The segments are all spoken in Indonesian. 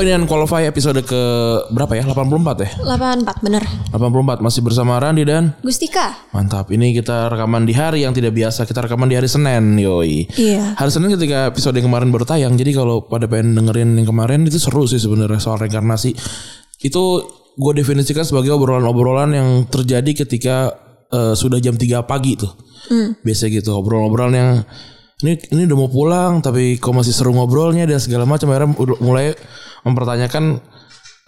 Halo ini Unqualified episode ke berapa ya? 84 ya? 84 bener 84 masih bersama Randi dan Gustika Mantap. Ini kita rekaman di hari yang tidak biasa. Kita rekaman di hari Senin, yoi. Iya Hari Senin ketika episode yang kemarin baru tayang. Jadi kalau pada pengen dengerin yang kemarin itu seru sih sebenarnya soal reinkarnasi. Itu gue definisikan sebagai obrolan-obrolan yang terjadi ketika eh, sudah jam 3 pagi tuh. Biasa gitu obrolan-obrolan yang ini ini udah mau pulang tapi kok masih seru ngobrolnya dan segala macam akhirnya udah mulai mempertanyakan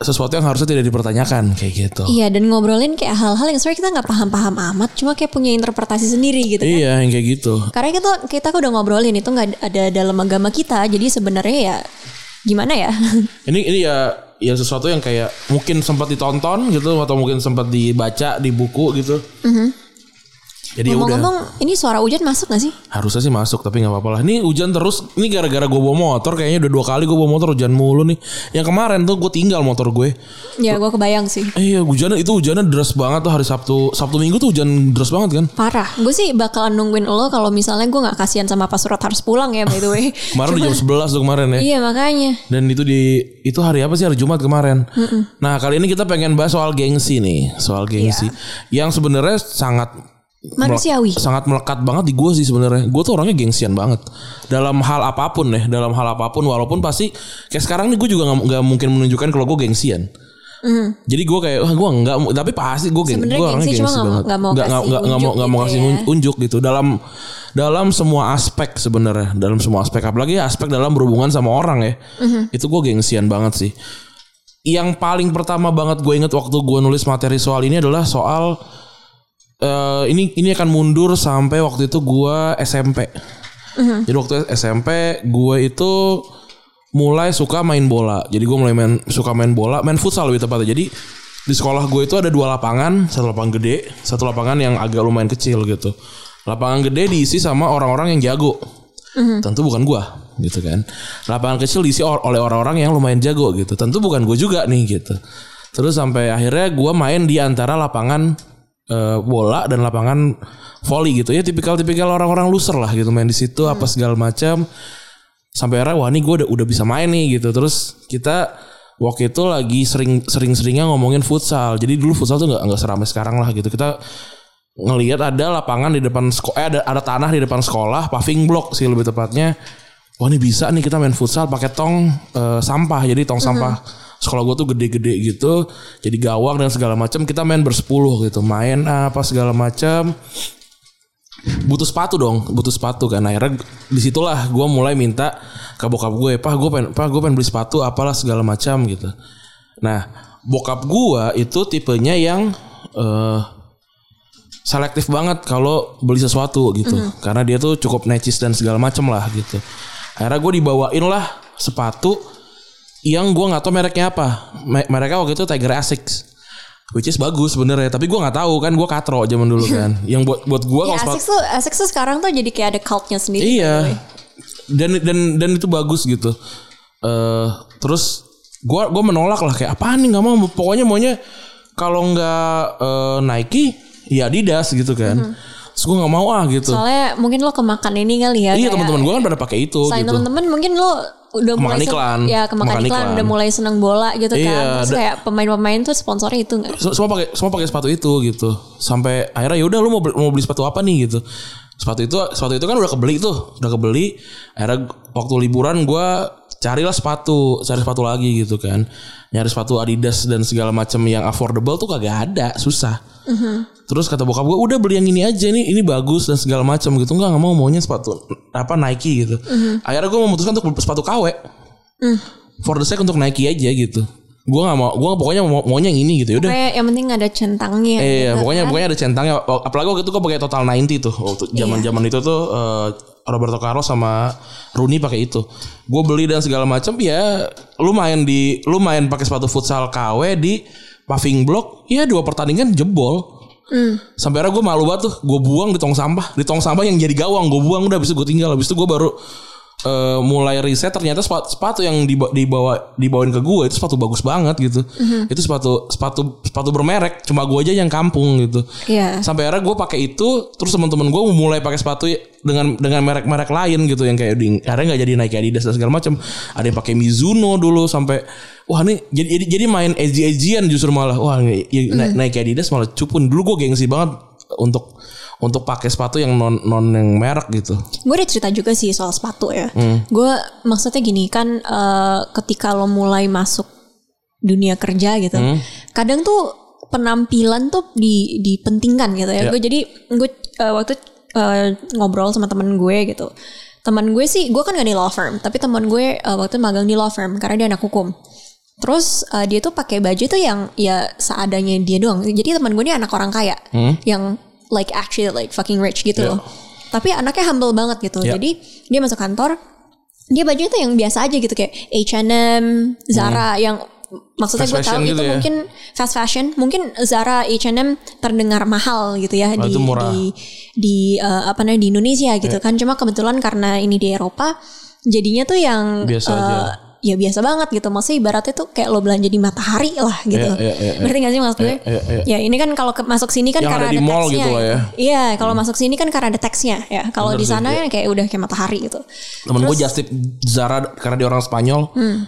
sesuatu yang harusnya tidak dipertanyakan kayak gitu. Iya dan ngobrolin kayak hal-hal yang sebenarnya kita nggak paham-paham amat Cuma kayak punya interpretasi sendiri gitu kan Iya yang kayak gitu. Karena kita kita udah ngobrolin itu nggak ada dalam agama kita Jadi sebenarnya ya gimana ya Ini ini ya ya sesuatu yang kayak mungkin sempat ditonton gitu atau mungkin sempat dibaca di buku gitu. Jadi ya udah Ngomong-ngomong ini suara hujan masuk gak sih? harusnya sih masuk tapi nggak apa-apa lah. Ini hujan terus. Ini gara-gara gue bawa motor kayaknya udah dua kali gue bawa motor hujan mulu nih. Yang kemarin tuh gue tinggal motor gue. Ya gue kebayang sih Eh, iya hujannya itu hujannya deras banget tuh hari Sabtu Sabtu Minggu tuh hujan deras banget kan. Parah Gue sih bakalan nungguin lo kalau misalnya gue nggak kasihan sama Pak Surat harus pulang ya by the way Kemarin udah jam 11 tuh kemarin ya. Iya makanya Dan itu di itu hari apa sih hari Jumat kemarin. Nah kali ini kita pengen bahas soal gengsi nih, soal gengsi yang sebenarnya sangat Manusiawi. sangat melekat banget di gue sih sebenarnya. Gue tuh orangnya gengsian banget dalam hal apa pun deh, dalam hal apa pun walaupun pasti kayak sekarang nih gue juga nggak mungkin menunjukkan kalau gue gengsian. Jadi gue kayak wah gue nggak tapi pasti gue geng, gue orangnya gengsi gengsi banget. nggak mau Nggak- kasih nggak- nggak mau nggak mau gitu kasih ya. un- unjuk gitu dalam dalam semua aspek sebenarnya dalam semua aspek apalagi aspek dalam berhubungan sama orang ya itu gue gengsian banget sih yang paling pertama banget gue inget waktu gue nulis materi soal ini adalah soal eh, ini ini akan mundur sampai waktu itu gue SMP jadi waktu SMP gue itu mulai suka main bola. Jadi gue mulai main suka main bola main futsal lebih tepatnya. Jadi di sekolah gue itu ada dua lapangan satu lapangan gede satu lapangan yang agak lumayan kecil gitu. Lapangan gede diisi sama orang-orang yang jago. Tentu bukan gue gitu kan. Lapangan kecil diisi or- oleh orang-orang yang lumayan jago gitu. Tentu bukan gue juga nih gitu. Terus sampai akhirnya gue main di antara lapangan eh, bola dan lapangan volley gitu. Ya tipikal-tipikal orang-orang loser lah gitu main di situ apa segala macam. Sampai akhirnya wah ini gue udah udah bisa main nih gitu. Terus kita waktu itu lagi sering sering seringnya ngomongin futsal. Jadi dulu futsal tuh nggak nggak seramai sekarang lah gitu. Kita ngelihat ada lapangan di depan sekolah eh, ada ada tanah di depan sekolah paving block sih lebih tepatnya. Wah ini bisa nih kita main futsal pakai tong eh, sampah. Jadi tong sampah sekolah gue tuh gede-gede gitu jadi gawang dan segala macam kita main bersepuluh gitu main apa segala macam butuh sepatu dong butuh sepatu kan akhirnya di situlah gue mulai minta ke bokap gue pak gue pengen pak gue pengen beli sepatu apalah segala macam gitu. Nah bokap gue itu tipenya yang eh selektif banget kalau beli sesuatu gitu karena dia tuh cukup necis dan segala macam lah gitu. Akhirnya gue dibawain lah sepatu yang gue nggak tahu mereknya apa Me- mereknya waktu itu Tiger Asics which is bagus sebenarnya tapi gue nggak tahu kan gue katro zaman dulu kan yang buat buat gue Ya Asics tuh Asics tuh sekarang tuh jadi kayak ada cultnya sendiri Iya. Dan dan dan itu bagus gitu. eh terus gua gua menolak lah kayak apaan nih nggak mau pokoknya maunya kalau nggak eh, Nike ya Adidas gitu kan. Terus gue nggak mau ah gitu. Soalnya mungkin lo kemakan ini kali ya iya teman-teman gue kan pada pakai itu Selain gitu. teman-teman mungkin lo udah Kemakan mulai iklan. ya kemakan Kemakan iklan, iklan. udah mulai seneng bola gitu Iya, kan terus kayak pemain-pemain tuh sponsornya itu nggak Se- semua pakai semua pakai sepatu itu gitu sampai akhirnya ya udah lu mau beli, mau beli sepatu apa nih gitu sepatu itu sepatu itu kan udah kebeli tuh udah kebeli akhirnya waktu liburan gua carilah sepatu cari sepatu lagi gitu kan nyari sepatu Adidas dan segala macam yang affordable tuh kagak ada susah terus kata bokap gua udah beli yang ini aja nih ini bagus dan segala macam gitu nggak nggak mau maunya sepatu apa Nike gitu akhirnya gua memutuskan untuk sepatu KW for the sake untuk Nike aja gitu gua nggak mau gua pokoknya mau maunya yang ini gitu ya udah yang penting ada centangnya Iya, gitu pokoknya kan. pokoknya ada centangnya. Apalagi waktu itu gue pakai total 90 tuh. Waktu Iya. zaman-zaman itu tuh eh, Roberto Carlos sama Rooney pakai itu. Gue beli dan segala macam ya lu main di lu main pakai sepatu futsal KW di paving block, ya dua pertandingan jebol. Hmm. Sampai akhirnya gue malu banget tuh, gue buang di tong sampah, di tong sampah yang jadi gawang, gue buang udah habis itu gue tinggal, habis itu gue baru eh, mulai riset ternyata sepatu, sepatu yang dibawa, dibawa dibawain ke gue itu sepatu bagus banget gitu. Itu sepatu sepatu sepatu bermerek, cuma gue aja yang kampung gitu. Iya. Sampai akhirnya gue pakai itu, terus teman-teman gue mulai pakai sepatu dengan dengan merek-merek lain gitu yang kayak di, ada nggak jadi Nike Adidas dan segala macam. Ada yang pakai Mizuno dulu sampai wah nih jadi jadi, jadi main edgy-edgyan justru malah wah nih, ya, Hmm. Nike Adidas malah cupun. Dulu gue gengsi banget untuk untuk pakai sepatu yang non non yang merek gitu. Gue udah cerita juga sih soal sepatu ya. Gue maksudnya gini kan eh, ketika lo mulai masuk dunia kerja gitu, kadang tuh penampilan tuh di dipentingkan gitu ya. Ya. Gue jadi gue eh, waktu eh, ngobrol sama temen gue gitu. Teman gue sih, gue kan gak di law firm, tapi teman gue eh, waktu magang di law firm karena dia anak hukum. Terus eh, dia tuh pakai baju tuh yang ya seadanya dia doang. Jadi teman gue ini anak orang kaya, yang like actually like fucking rich gitu Ya. loh. Tapi anaknya humble banget gitu. Ya. Jadi dia masuk kantor, dia bajunya tuh yang biasa aja gitu kayak H&M, Zara yang maksudnya Hmm. Gue tahu fashion itu gitu ya. mungkin fast fashion, mungkin Zara, H&M terdengar mahal gitu ya Oh, di murah. di di eh, apa namanya di Indonesia gitu Ya. kan. Cuma kebetulan karena ini di Eropa, jadinya tuh yang Biasa eh, aja. Ya biasa banget gitu. Maksudnya ibaratnya tuh kayak lo belanja di matahari lah gitu. Iya, iya, iya, iya. Ngerti gak sih maksud gue? Iya, iya, iya. Ya ini kan kalau ke- masuk sini kan Yang karena ada di ada mall teksnya. gitu lah ya. Iya, kalau masuk sini kan karena ada teksnya ya. Kalau di sana iya. kan kayak udah kayak matahari gitu. Temen gue just tip Zara karena dia orang Spanyol. Hmm.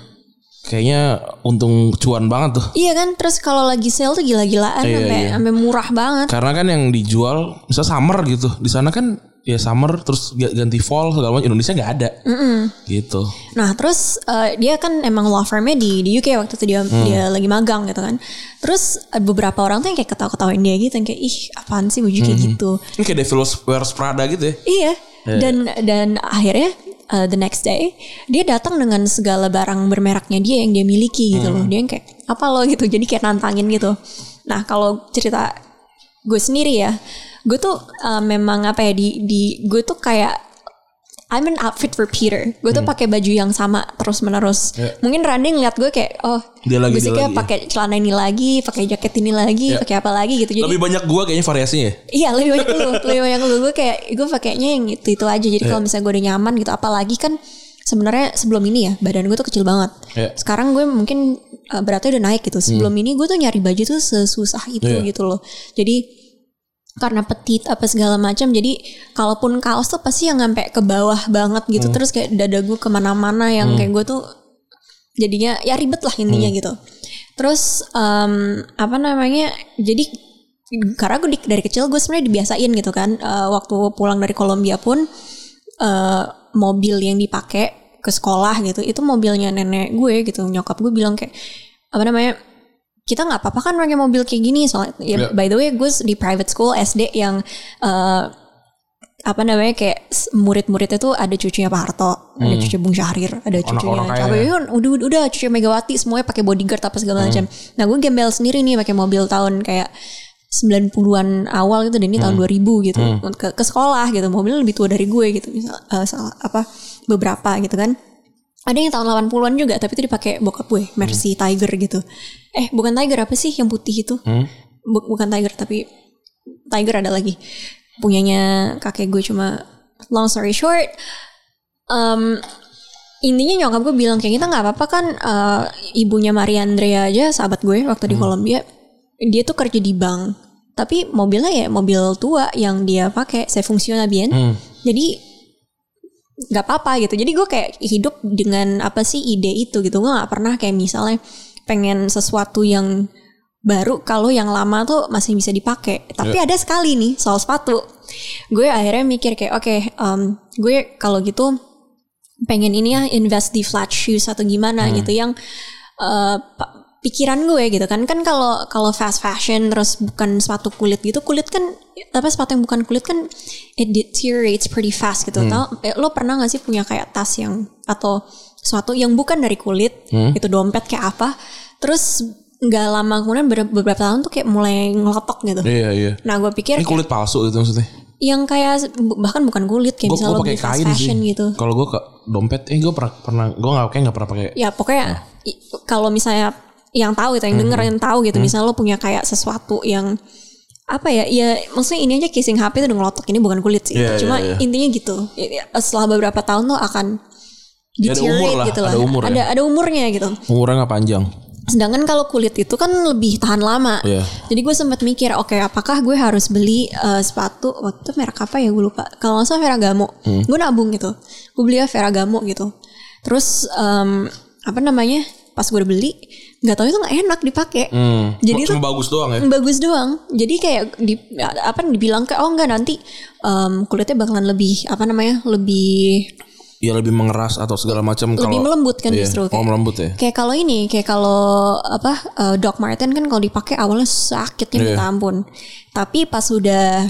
Kayaknya untung cuan banget tuh. Iya kan, terus kalau lagi sale tuh gila-gilaan Iya, sampai iya. sampai murah banget. Karena kan yang dijual misal summer gitu. Di sana kan ya summer terus ga- ganti fall segala macam Indonesia nggak ada. Gitu. Nah, terus eh, dia kan emang law firmnya di di UK waktu itu dia Hmm. dia lagi magang gitu kan. Terus eh, beberapa orang tuh yang kayak ketawa-ketawain dia gitu, yang kayak ih apaan sih baju Hmm. kayak gitu. Ini kayak Devil Wears Prada gitu ya. Iya. Dan dan akhirnya uh, the next day dia datang dengan segala barang bermereknya dia yang dia miliki gitu Hmm. loh. Dia yang kayak apa lo gitu. Jadi kayak nantangin gitu. Nah, kalau cerita gue sendiri ya, gue tuh uh, memang apa ya di di gue tuh kayak I'm an outfit for Peter. Gue tuh pakai baju yang sama terus menerus. Hmm. Ya. Mungkin Randy ngeliat gue kayak oh Dia lagi, basically lagi. pakai celana ini lagi, pakai jaket ini lagi, Ya. pakai apa lagi gitu. Jadi Lebih banyak gua kayaknya variasinya. ya. Iya lebih banyak lu Lebih banyak lu Gue kayak Gue pakainya yang itu itu aja Jadi kalau misalnya gue udah nyaman gitu Apalagi kan sebenarnya sebelum ini ya Badan gue tuh kecil banget Iya. Sekarang gue mungkin uh, Beratnya udah naik gitu Sebelum ini gue tuh nyari baju tuh Sesusah itu Iya. gitu loh Jadi karena petit apa segala macam jadi kalaupun kaos tuh pasti yang sampai ke bawah banget gitu. Terus kayak dada gue ke mana-mana yang kayak gue tuh jadinya ya ribet lah intinya gitu. Terus em, apa namanya jadi karena gue di- dari kecil gue sebenarnya dibiasain gitu kan Eh, waktu pulang dari Kolombia pun eh, mobil yang dipakai ke sekolah gitu itu mobilnya nenek gue gitu nyokap gue bilang kayak apa namanya kita nggak apa-apa kan pakai mobil kayak gini soalnya ya, Ya. by the way gue di private school SD yang eh, apa namanya kayak murid-muridnya tuh ada cucunya Pak Harto, ada cucunya Bung Syahrir, ada cucunya Hmm. siapa ya. udah udah cucunya Megawati semuanya pakai bodyguard apa segala macam. Nah, gue gembel sendiri nih pakai mobil tahun kayak 90-an awal gitu dan ini tahun 2000 gitu ke, ke sekolah gitu. Mobilnya lebih tua dari gue gitu misal eh, salah- apa beberapa gitu kan. Ada yang tahun 80-an juga tapi itu dipakai bokap gue, Mercy Tiger gitu. Eh, bukan Tiger apa sih yang putih itu? Hmm. Bu- bukan Tiger tapi Tiger ada lagi punyanya kakek gue cuma long story short em, intinya nyokap gue bilang kayak kita nggak apa-apa kan eh, ibunya Maria Andrea aja sahabat gue waktu di Kolombia dia tuh kerja di bank tapi mobilnya ya mobil tua yang dia pakai saya fungsional bien Hmm. jadi nggak apa-apa gitu jadi gue kayak hidup dengan apa sih ide itu gitu gue nggak pernah kayak misalnya pengen sesuatu yang baru kalau yang lama tuh masih bisa dipakai. Tapi ada sekali nih soal sepatu. Gue akhirnya mikir kayak oke em, gue kalau gitu pengen ini ya invest di flat shoes atau gimana gitu yang pa- pikiran gue gitu kan. Kan kalau kalau fast fashion terus bukan sepatu kulit gitu kulit kan apa sepatu yang bukan kulit kan it deteriorates pretty fast gitu tau? Eh, lo pernah gak sih punya kayak tas yang atau sesuatu yang bukan dari kulit itu dompet kayak apa terus nggak lama kemudian ber- beberapa tahun tuh kayak mulai ngelotok gitu Iya iya. nah gue pikir Ini kulit palsu itu maksudnya. yang kayak bahkan bukan kulit kayak Gue misalnya lo pakai kain sih. fashion gitu Kalau gue ke dompet, eh gue pernah pernah gue nggak kayak nggak pernah pakai. ya pokoknya i- kalau misalnya yang tahu gitu yang denger Hmm. yang tahu gitu misalnya lo punya kayak sesuatu yang apa ya ya maksudnya ini aja casing HP itu udah ngelotok ini bukan kulit sih Iya, cuma iya, iya. intinya gitu setelah beberapa tahun tuh akan Ya, ada umur lah, gitu ada lah umur ya. ada ada umurnya gitu Umurnya nggak panjang. Sedangkan kalau kulit itu kan lebih tahan lama. Iya. Jadi gue sempat mikir, oke apakah gue harus beli eh, sepatu waktu itu merek apa ya gue lupa. Kalau nggak salah Ferragamo. Hmm. Gue nabung gitu. Gue beli Ferragamo gitu. Terus em, apa namanya? Pas gue udah beli, nggak tahu itu nggak enak dipakai. Hmm. Jadi Cuma itu bagus doang ya. bagus doang. Jadi kayak di apa dibilang kayak oh enggak nanti em, kulitnya bakalan lebih apa namanya? lebih Ya lebih mengeras atau segala macam lebih kalau melembut kan Iya. justru Oh, melembut ya. Kayak kalau ini, kayak kalau apa eh, Doc Marten kan kalau dipakai awalnya sakitnya Iya. minta ampun. Tapi pas sudah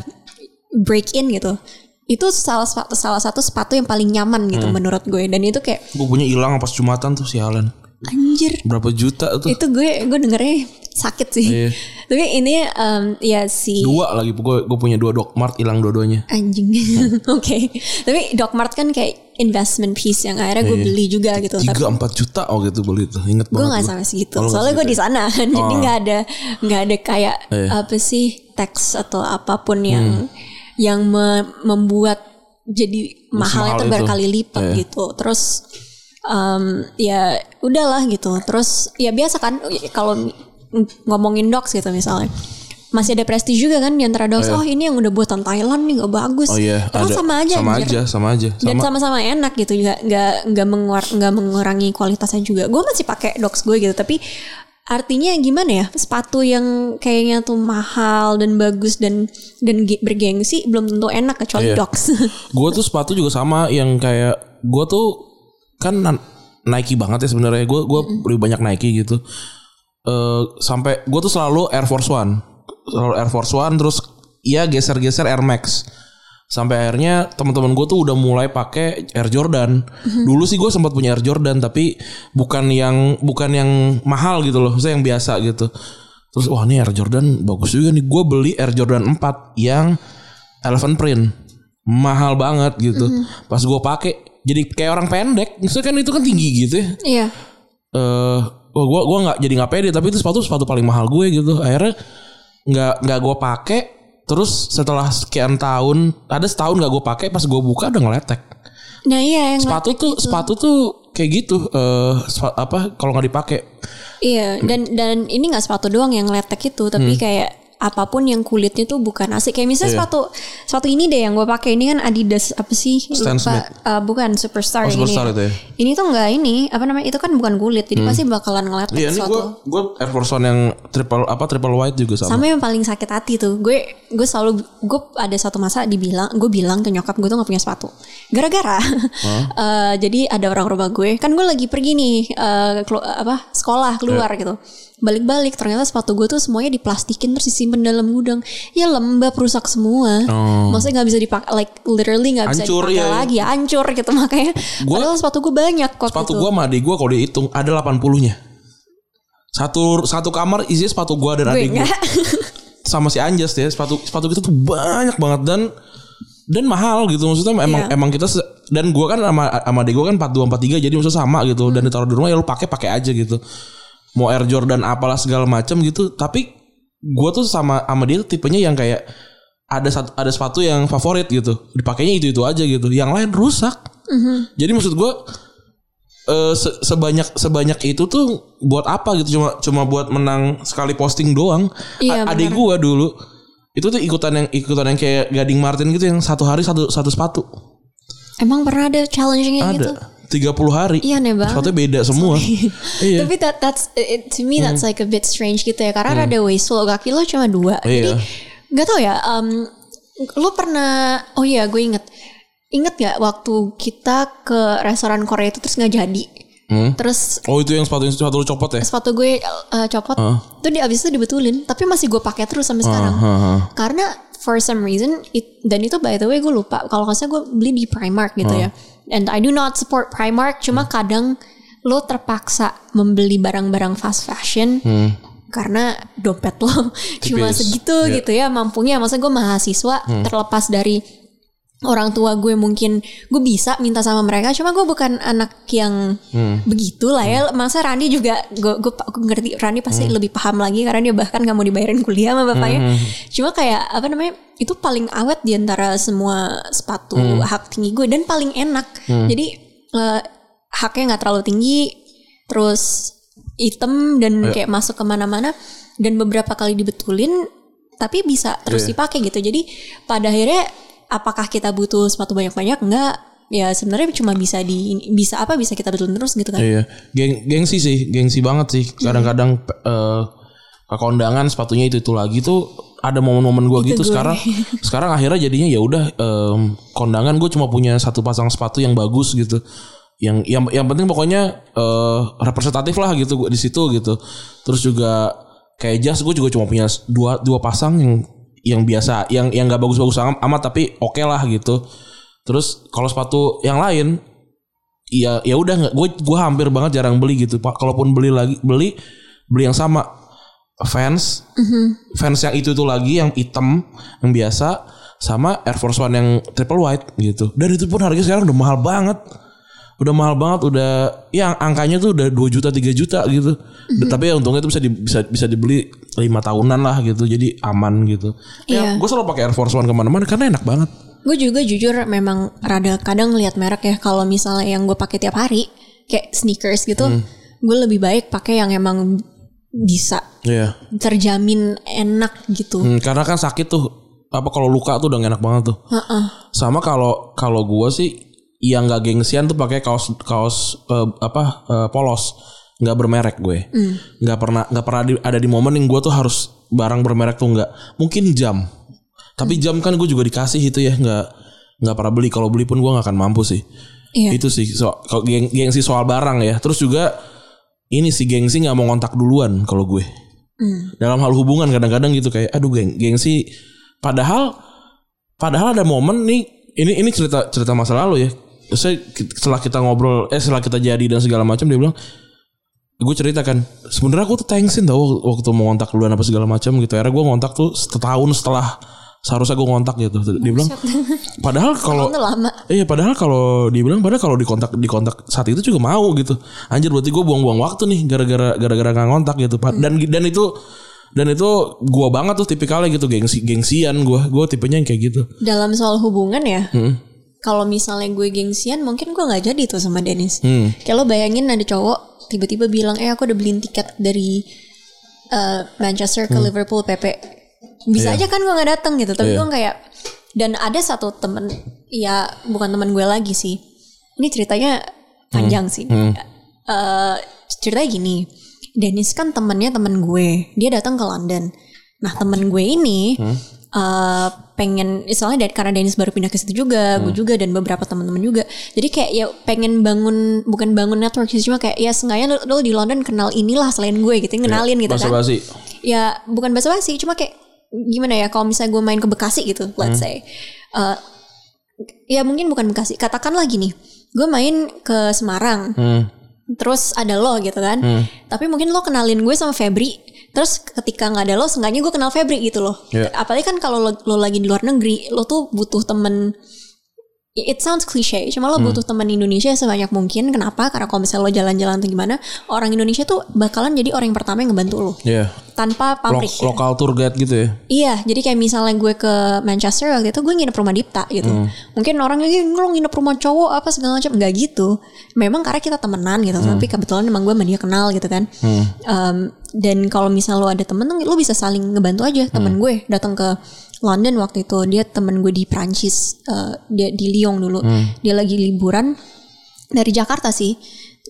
break in gitu, itu salah satu salah satu sepatu yang paling nyaman gitu Hmm. menurut gue. Dan itu kayak Gue punya hilang pas Jumatan tuh sialan. Anjir, Berapa juta tuh? itu gue gue dengernya sakit sih. Iya. Tapi ini em, ya si Dua lagi gue gue punya dua Doc Mart hilang dua-duanya. anjing. Oke. Tapi Doc Mart kan kayak investment piece yang akhirnya gue Iya. beli juga gitu. Tapi Tiga empat juta oh gitu beli tuh. Ingat gue banget. nggak gua. sampai segitu Oh, nggak soalnya gue di sana jadi Oh. nggak ada nggak ada kayak Iya. apa sih teks atau apa pun yang Hmm. yang me- membuat jadi mahal Semahal itu itu. berkali lipat Iya. gitu terus em, ya udahlah gitu. Terus ya biasa kan kalau ng- ngomongin docs gitu misalnya masih ada prestige juga kan di antara docs oh ini yang udah buatan Thailand nih nggak bagus. Oh iya, ada. sama aja sama anjir. aja, sama aja. dan Sama. sama-sama enak gitu. Nggak nggak nggak menguar nggak mengurangi kualitasnya juga. Gue masih pakai docs gue gitu tapi artinya gimana ya? Sepatu yang kayaknya tuh mahal dan bagus dan dan ge- bergengsi belum tentu enak kecuali Iya. docs gue tuh sepatu juga sama yang kayak gue tuh kan Nike banget ya sebenarnya. Gue gue beli banyak Nike gitu. Eh sampai gue tuh selalu Air Force One. Selalu Air Force One terus ya geser-geser Air Max. Sampai akhirnya teman-teman gue tuh udah mulai pakai Air Jordan. Dulu sih gue sempat punya Air Jordan tapi bukan yang bukan yang mahal gitu loh. Saya yang biasa gitu. Terus wah ini Air Jordan bagus juga nih. Gue beli Air Jordan 4 yang elephant print. Mahal banget gitu. Pas gue pakai jadi kayak orang pendek maksudnya kan itu kan tinggi gitu ya. Iya. Eh wah gua gua nggak jadi nggak pede tapi itu sepatu sepatu paling mahal gue gitu. Akhirnya nggak nggak gue pakai terus setelah sekian tahun ada setahun nggak gue pakai pas gue buka udah ngeletek. Nah iya yang sepatu tuh sepatu tuh kayak gitu eh sepa- apa kalau nggak dipakai. Iya dan dan ini nggak sepatu doang yang letek itu Hmm. tapi kayak apa pun yang kulitnya tuh bukan asik. Kayak misalnya Iya. sepatu sepatu ini deh yang gue pakai. Ini kan Adidas apa sih? Stan Lupa. Smith. Eh, bukan Superstar Oh, Superstar ini itu ya? ini tuh nggak ini apa namanya itu kan bukan kulit. Jadi pasti bakalan ngeletek iya ini gue gue Air Force One yang triple apa triple white juga sama, sama yang paling sakit hati tuh. Gue gue selalu gue ada satu masa dibilang gue bilang ke nyokap gue tuh nggak punya sepatu. Gara-gara. Eh, jadi ada orang rumah gue. Kan gue lagi pergi nih kelu- apa sekolah keluar gitu balik-balik. Ternyata sepatu gue tuh semuanya diplastikin terus disimpan dalam gudang. Ya lembab rusak semua. Oh. maksudnya nggak bisa dipakai like literally nggak bisa dipakai ya, ya. lagi. Hancur gitu makanya. Gua- padahal sepatu gue banyak kok sepatu gue sama adik gue kalau dihitung ada 80 nya satu satu kamar isi sepatu gue dan gue adik gue sama si Anjas ya sepatu sepatu kita tuh banyak banget dan dan mahal gitu. Maksudnya emang Iya. emang kita dan gua kan sama sama adik gua kan 42 43 jadi maksudnya sama gitu. Dan ditaruh di rumah ya lu pakai pakai aja gitu mau Air Jordan apalah segala macam gitu tapi gua tuh sama sama dia tuh tipenya yang kayak ada satu ada sepatu yang favorit gitu dipakainya itu itu aja gitu yang lain rusak. Mhm. jadi maksud gua eh, se- sebanyak sebanyak itu tuh buat apa gitu cuma cuma buat menang sekali posting doang. Iya, A- adik gua dulu itu tuh ikutan yang ikutan yang kayak Gading Martin gitu yang satu hari satu satu sepatu. Emang pernah ada challengingnya gitu? Ada 30 hari Iya, aneh banget. sepatunya beda semua iya Tapi that that's to me that's like a bit strange gitu ya karena ada wasteful kaki lo cuma dua. Jadi Iya. nggak tahu ya. Um, lo pernah? Oh iya, gue inget. Inget gak waktu kita ke restoran Korea itu terus nggak jadi. Hmm? Terus oh itu yang sepatu sepatu lu copot ya sepatu gue uh, copot. Itu di abis itu dibetulin. Tapi masih gue pakai terus sampai sekarang. Heeh. Karena for some reason it, dan itu by the way gue lupa kalau nggak salah gue beli di Primark gitu ya. And I do not support Primark cuma kadang lo terpaksa membeli barang-barang fast fashion karena dompet lo cuma segitu Iya. gitu ya mampunya. Maksudnya gue mahasiswa terlepas dari orang tua gue mungkin gue bisa minta sama mereka cuma gue bukan anak yang begitu lah ya. Masa Randi juga gue gue, gue ngerti Randi pasti lebih paham lagi karena dia bahkan nggak mau dibayarin kuliah sama bapaknya cuma kayak apa namanya itu paling awet di antara semua sepatu hak tinggi gue dan paling enak. Jadi eh, haknya nggak terlalu tinggi terus hitam dan kayak masuk ke mana-mana dan beberapa kali dibetulin tapi bisa terus Iya. dipakai gitu. Jadi pada akhirnya apakah kita butuh sepatu banyak-banyak enggak ya sebenarnya cuma bisa di bisa apa bisa kita betulin terus gitu kan Iya, geng gengsi sih, gengsi banget sih. Kadang-kadang eh ke kondangan sepatunya itu itu lagi tuh ada momen-momen gue gitu gue. sekarang. sekarang akhirnya jadinya ya udah em, kondangan gue cuma punya satu pasang sepatu yang bagus gitu. Yang yang yang penting pokoknya eh representatif lah gitu gua di situ gitu. Terus juga kayak jas gue juga cuma punya dua dua pasang yang yang biasa, yang yang gak bagus-bagus am- amat tapi oke lah gitu. Terus kalau sepatu yang lain Iya, ya udah nggak. Gue gue hampir banget jarang beli gitu. Pak, kalaupun beli lagi beli beli yang sama fans, fans yang itu tuh lagi yang hitam yang biasa sama Air Force One yang triple white gitu. Dan itu pun harganya sekarang udah mahal banget. Udah mahal banget, udah ya angkanya tuh udah 2 juta 3 juta gitu. Tapi ya untungnya itu bisa di, bisa bisa dibeli lima tahunan lah gitu. Jadi aman gitu. Ya, Iya. gue selalu pakai Air Force One ke mana-mana karena enak banget. Gue juga jujur memang rada kadang lihat merek ya kalau misalnya yang gue pakai tiap hari kayak sneakers gitu, Hmm. gue lebih baik pakai yang emang bisa Iya. terjamin enak gitu. Hmm, karena kan sakit tuh apa kalau luka tuh udah enak banget tuh. Heeh. Sama kalau kalau gua sih yang nggak gengsian tuh pakai kaos kaos eh, apa eh, polos nggak bermerek gue. nggak pernah nggak pernah di- ada di momen yang gua tuh harus barang bermerek tuh nggak. Mungkin jam. Tapi jam kan gue juga dikasih itu ya nggak nggak pernah beli. Kalau beli pun gua nggak akan mampu sih. Iya. Itu sih so, kalau geng, gengsi soal barang ya. Terus juga ini sih gengsi nggak mau ngontak duluan kalau gue. Hmm. Dalam hal hubungan kadang-kadang gitu kayak aduh geng gengsi padahal padahal ada momen nih ini ini cerita cerita masa lalu ya. Saya setelah kita ngobrol eh setelah kita jadi dan segala macam dia bilang gue cerita kan sebenarnya aku tuh thanksin tau waktu mau ngontak duluan apa segala macam gitu akhirnya gue ngontak tuh setahun setelah seharusnya gue ngontak gitu dia bilang padahal kalau. Iya padahal kalau dibilang padahal kalau dikontak dikontak saat itu juga mau gitu. Anjir berarti gue buang-buang waktu nih gara-gara gara-gara nggak ngontak gitu. Pa- Dan dan itu dan itu gua banget tuh tipikalnya gitu gengsi gengsian gua. Gua tipenya yang kayak gitu. Dalam soal hubungan ya, Hmm. Kalau misalnya gue gengsian mungkin gue nggak jadi tuh sama Dennis. Hmm. Kayak lo bayangin ada cowok tiba-tiba bilang, eh aku udah beliin tiket dari eh, Manchester ke Liverpool PP. Bisa aja kan gue nggak datang gitu. Tapi Iya. gue kayak dan ada satu temen, ya bukan temen gue lagi sih. Ini ceritanya panjang sih. Eh, ceritanya gini, Dennis kan temennya temen gue. Dia datang ke London. Nah temen gue ini eh, pengen, soalnya dari, karena Dennis baru pindah ke situ juga, gue juga dan beberapa teman-teman juga. Jadi kayak ya pengen bangun, bukan bangun network sih, cuma kayak ya seenggaknya lo, lo di London kenal inilah selain gue gitu, kenalin gitu kan. Basa-basi. Ya bukan basa-basi, cuma kayak gimana ya kalau misalnya gue main ke Bekasi gitu, let's say. Eh, ya mungkin bukan Bekasi, katakanlah gini, gue main ke Semarang, Hmm. terus ada lo gitu kan. Tapi mungkin lo kenalin gue sama Febri. Terus ketika nggak ada lo, seenggaknya gue kenal Febri gitu loh. Iya. Apalagi kan kalau lo, lo lagi di luar negeri, lo tuh butuh temen. It sounds cliche, cuma lo butuh temen Indonesia sebanyak mungkin. Kenapa? Karena kalau misalnya lo jalan-jalan atau gimana, orang Indonesia tuh bakalan jadi orang yang pertama yang ngebantu lo Iya. tanpa Lo- pamrih. ya. lokal tour guide gitu ya. Iya, jadi kayak misalnya gue ke Manchester waktu itu gue nginep rumah Dipta gitu. Mungkin orangnya gitu, lo nginep rumah cowok apa segala macam nggak gitu. Memang karena kita temenan gitu, tapi kebetulan emang gue sama dia kenal gitu kan. Em, dan kalau misal lo ada temen tuh lo bisa saling ngebantu aja. Temen gue datang ke London waktu itu, dia temen gue di Prancis, eh, dia di Lyon dulu. Dia lagi liburan dari Jakarta sih.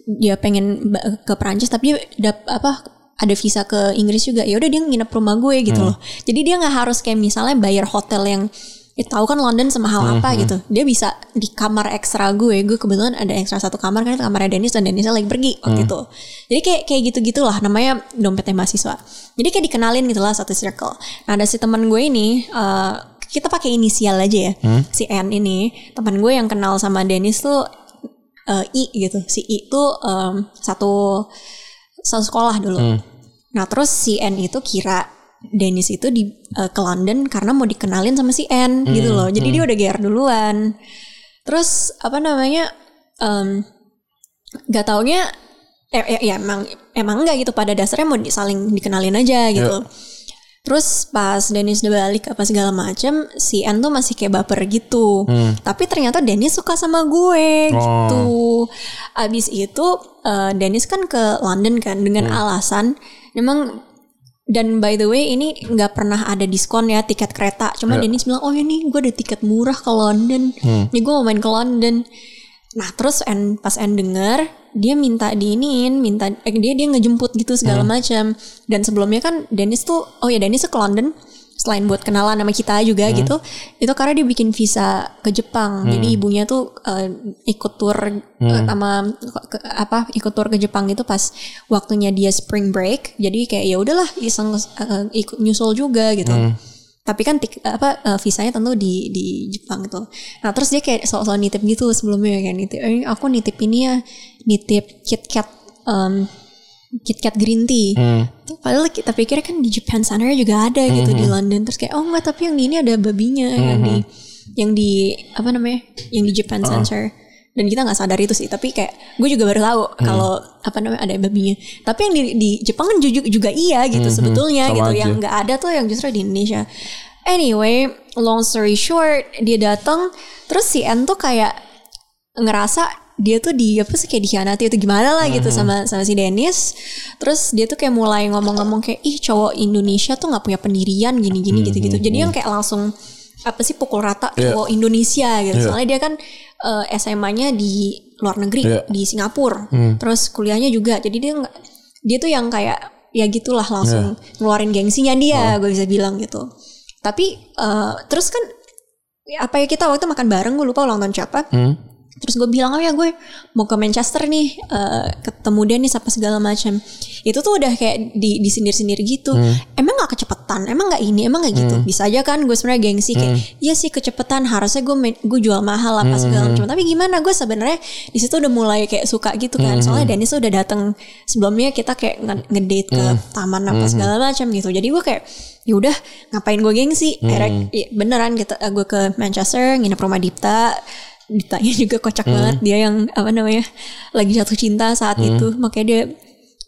Dia pengen ke Prancis tapi dia apa ada visa ke Inggris juga. Ya udah dia nginep rumah gue gitu loh. Jadi dia nggak harus kayak misalnya bayar hotel yang ya tahu kan London sama hal apa gitu. Dia bisa di kamar ekstra gue. Gue kebetulan ada ekstra satu kamar kan kamarnya Dennis dan Dennisnya lagi pergi waktu itu. Jadi kayak kayak gitu-gitulah namanya dompetnya mahasiswa. Jadi kayak dikenalin gitu lah satu circle. Nah ada si teman gue ini eh, kita pakai inisial aja ya. Si N ini teman gue yang kenal sama Dennis tuh eh, I gitu. Si I tuh em, satu satu sekolah dulu. Nah terus si N itu kira Dennis itu di eh, ke London karena mau dikenalin sama si N gitu loh. Jadi dia udah GR duluan. Terus apa namanya? em, gak taunya eh, eh, ya emang emang enggak gitu pada dasarnya mau di- saling dikenalin aja gitu. Terus pas Dennis udah balik apa segala macam, si N tuh masih kayak baper gitu. Tapi ternyata Dennis suka sama gue gitu. Abis itu eh, Dennis kan ke London kan dengan Hmm. alasan memang dan by the way ini nggak pernah ada diskon ya tiket kereta. Cuma Ya. Dennis bilang oh ini gue ada tiket murah ke London. Hmm. Nih gue mau main ke London. Nah terus en, pas En denger dia minta diinin, minta eh, dia dia ngejemput gitu segala Hmm. macam. Dan sebelumnya kan Dennis tuh oh ya Dennis tuh ke London selain buat kenalan sama kita juga Hmm. gitu. Itu karena dia bikin visa ke Jepang. Jadi ibunya tuh eh, ikut tour eh, Hmm. sama ke- apa ikut tour ke Jepang gitu pas waktunya dia spring break. Jadi kayak ya udahlah iseng eh, ikut nyusul juga gitu. Hmm. Tapi kan tik, apa eh, visanya tentu di di Jepang gitu. Nah terus dia kayak soal-soal nitip gitu sebelumnya kayak nitip, eh, aku nitip ini ya, nitip KitKat um, KitKat green tea. Hmm. Tuh, Padahal kita pikir kan di Japan Center juga ada gitu di London. Terus kayak oh enggak tapi yang di ini ada babinya yang di yang di apa namanya yang di Japan Center. Dan kita nggak sadar itu sih. Tapi kayak gue juga baru tahu kalau apa namanya ada babinya. Tapi yang di, di Jepang kan juga, juga iya gitu sebetulnya Sama gitu. aja. Yang nggak ada tuh yang justru di Indonesia. Anyway, long story short, dia datang terus si N tuh kayak ngerasa dia tuh di apa sih kayak dikhianati atau gimana lah gitu sama sama si Dennis. Terus dia tuh kayak mulai ngomong-ngomong kayak ih cowok Indonesia tuh nggak punya pendirian gini-gini gitu-gitu. Jadi yang kayak langsung apa sih pukul rata Iya. cowok Indonesia gitu. Iya. Soalnya dia kan eh, SMA-nya di luar negeri Iya. di Singapura. Terus kuliahnya juga. Jadi dia nggak dia tuh yang kayak ya gitulah langsung ngeluarin gengsinya dia gue bisa bilang gitu. Tapi eh, terus kan ya apa ya kita waktu makan bareng gue lupa ulang tahun siapa. Hmm. Terus gue bilang oh ya gue mau ke Manchester nih eh, ketemu Dennis apa segala macam. Itu tuh udah kayak di disindir-sindir gitu. Emang nggak kecepetan? Emang nggak ini? Emang nggak gitu? Bisa aja kan gue sebenarnya gengsi kayak iya sih kecepetan harusnya gue gue jual mahal apa segala macam. Tapi gimana gue sebenarnya di situ udah mulai kayak suka gitu kan. Soalnya Dennis udah datang sebelumnya kita kayak nge- ngedate ke taman apa segala macam gitu. Jadi gue kayak ya udah ngapain gue gengsi? Akhirnya ya beneran kita eh, gue ke Manchester nginep rumah Dipta Ditanya juga kocak banget dia yang apa namanya lagi jatuh cinta saat itu. Makanya dia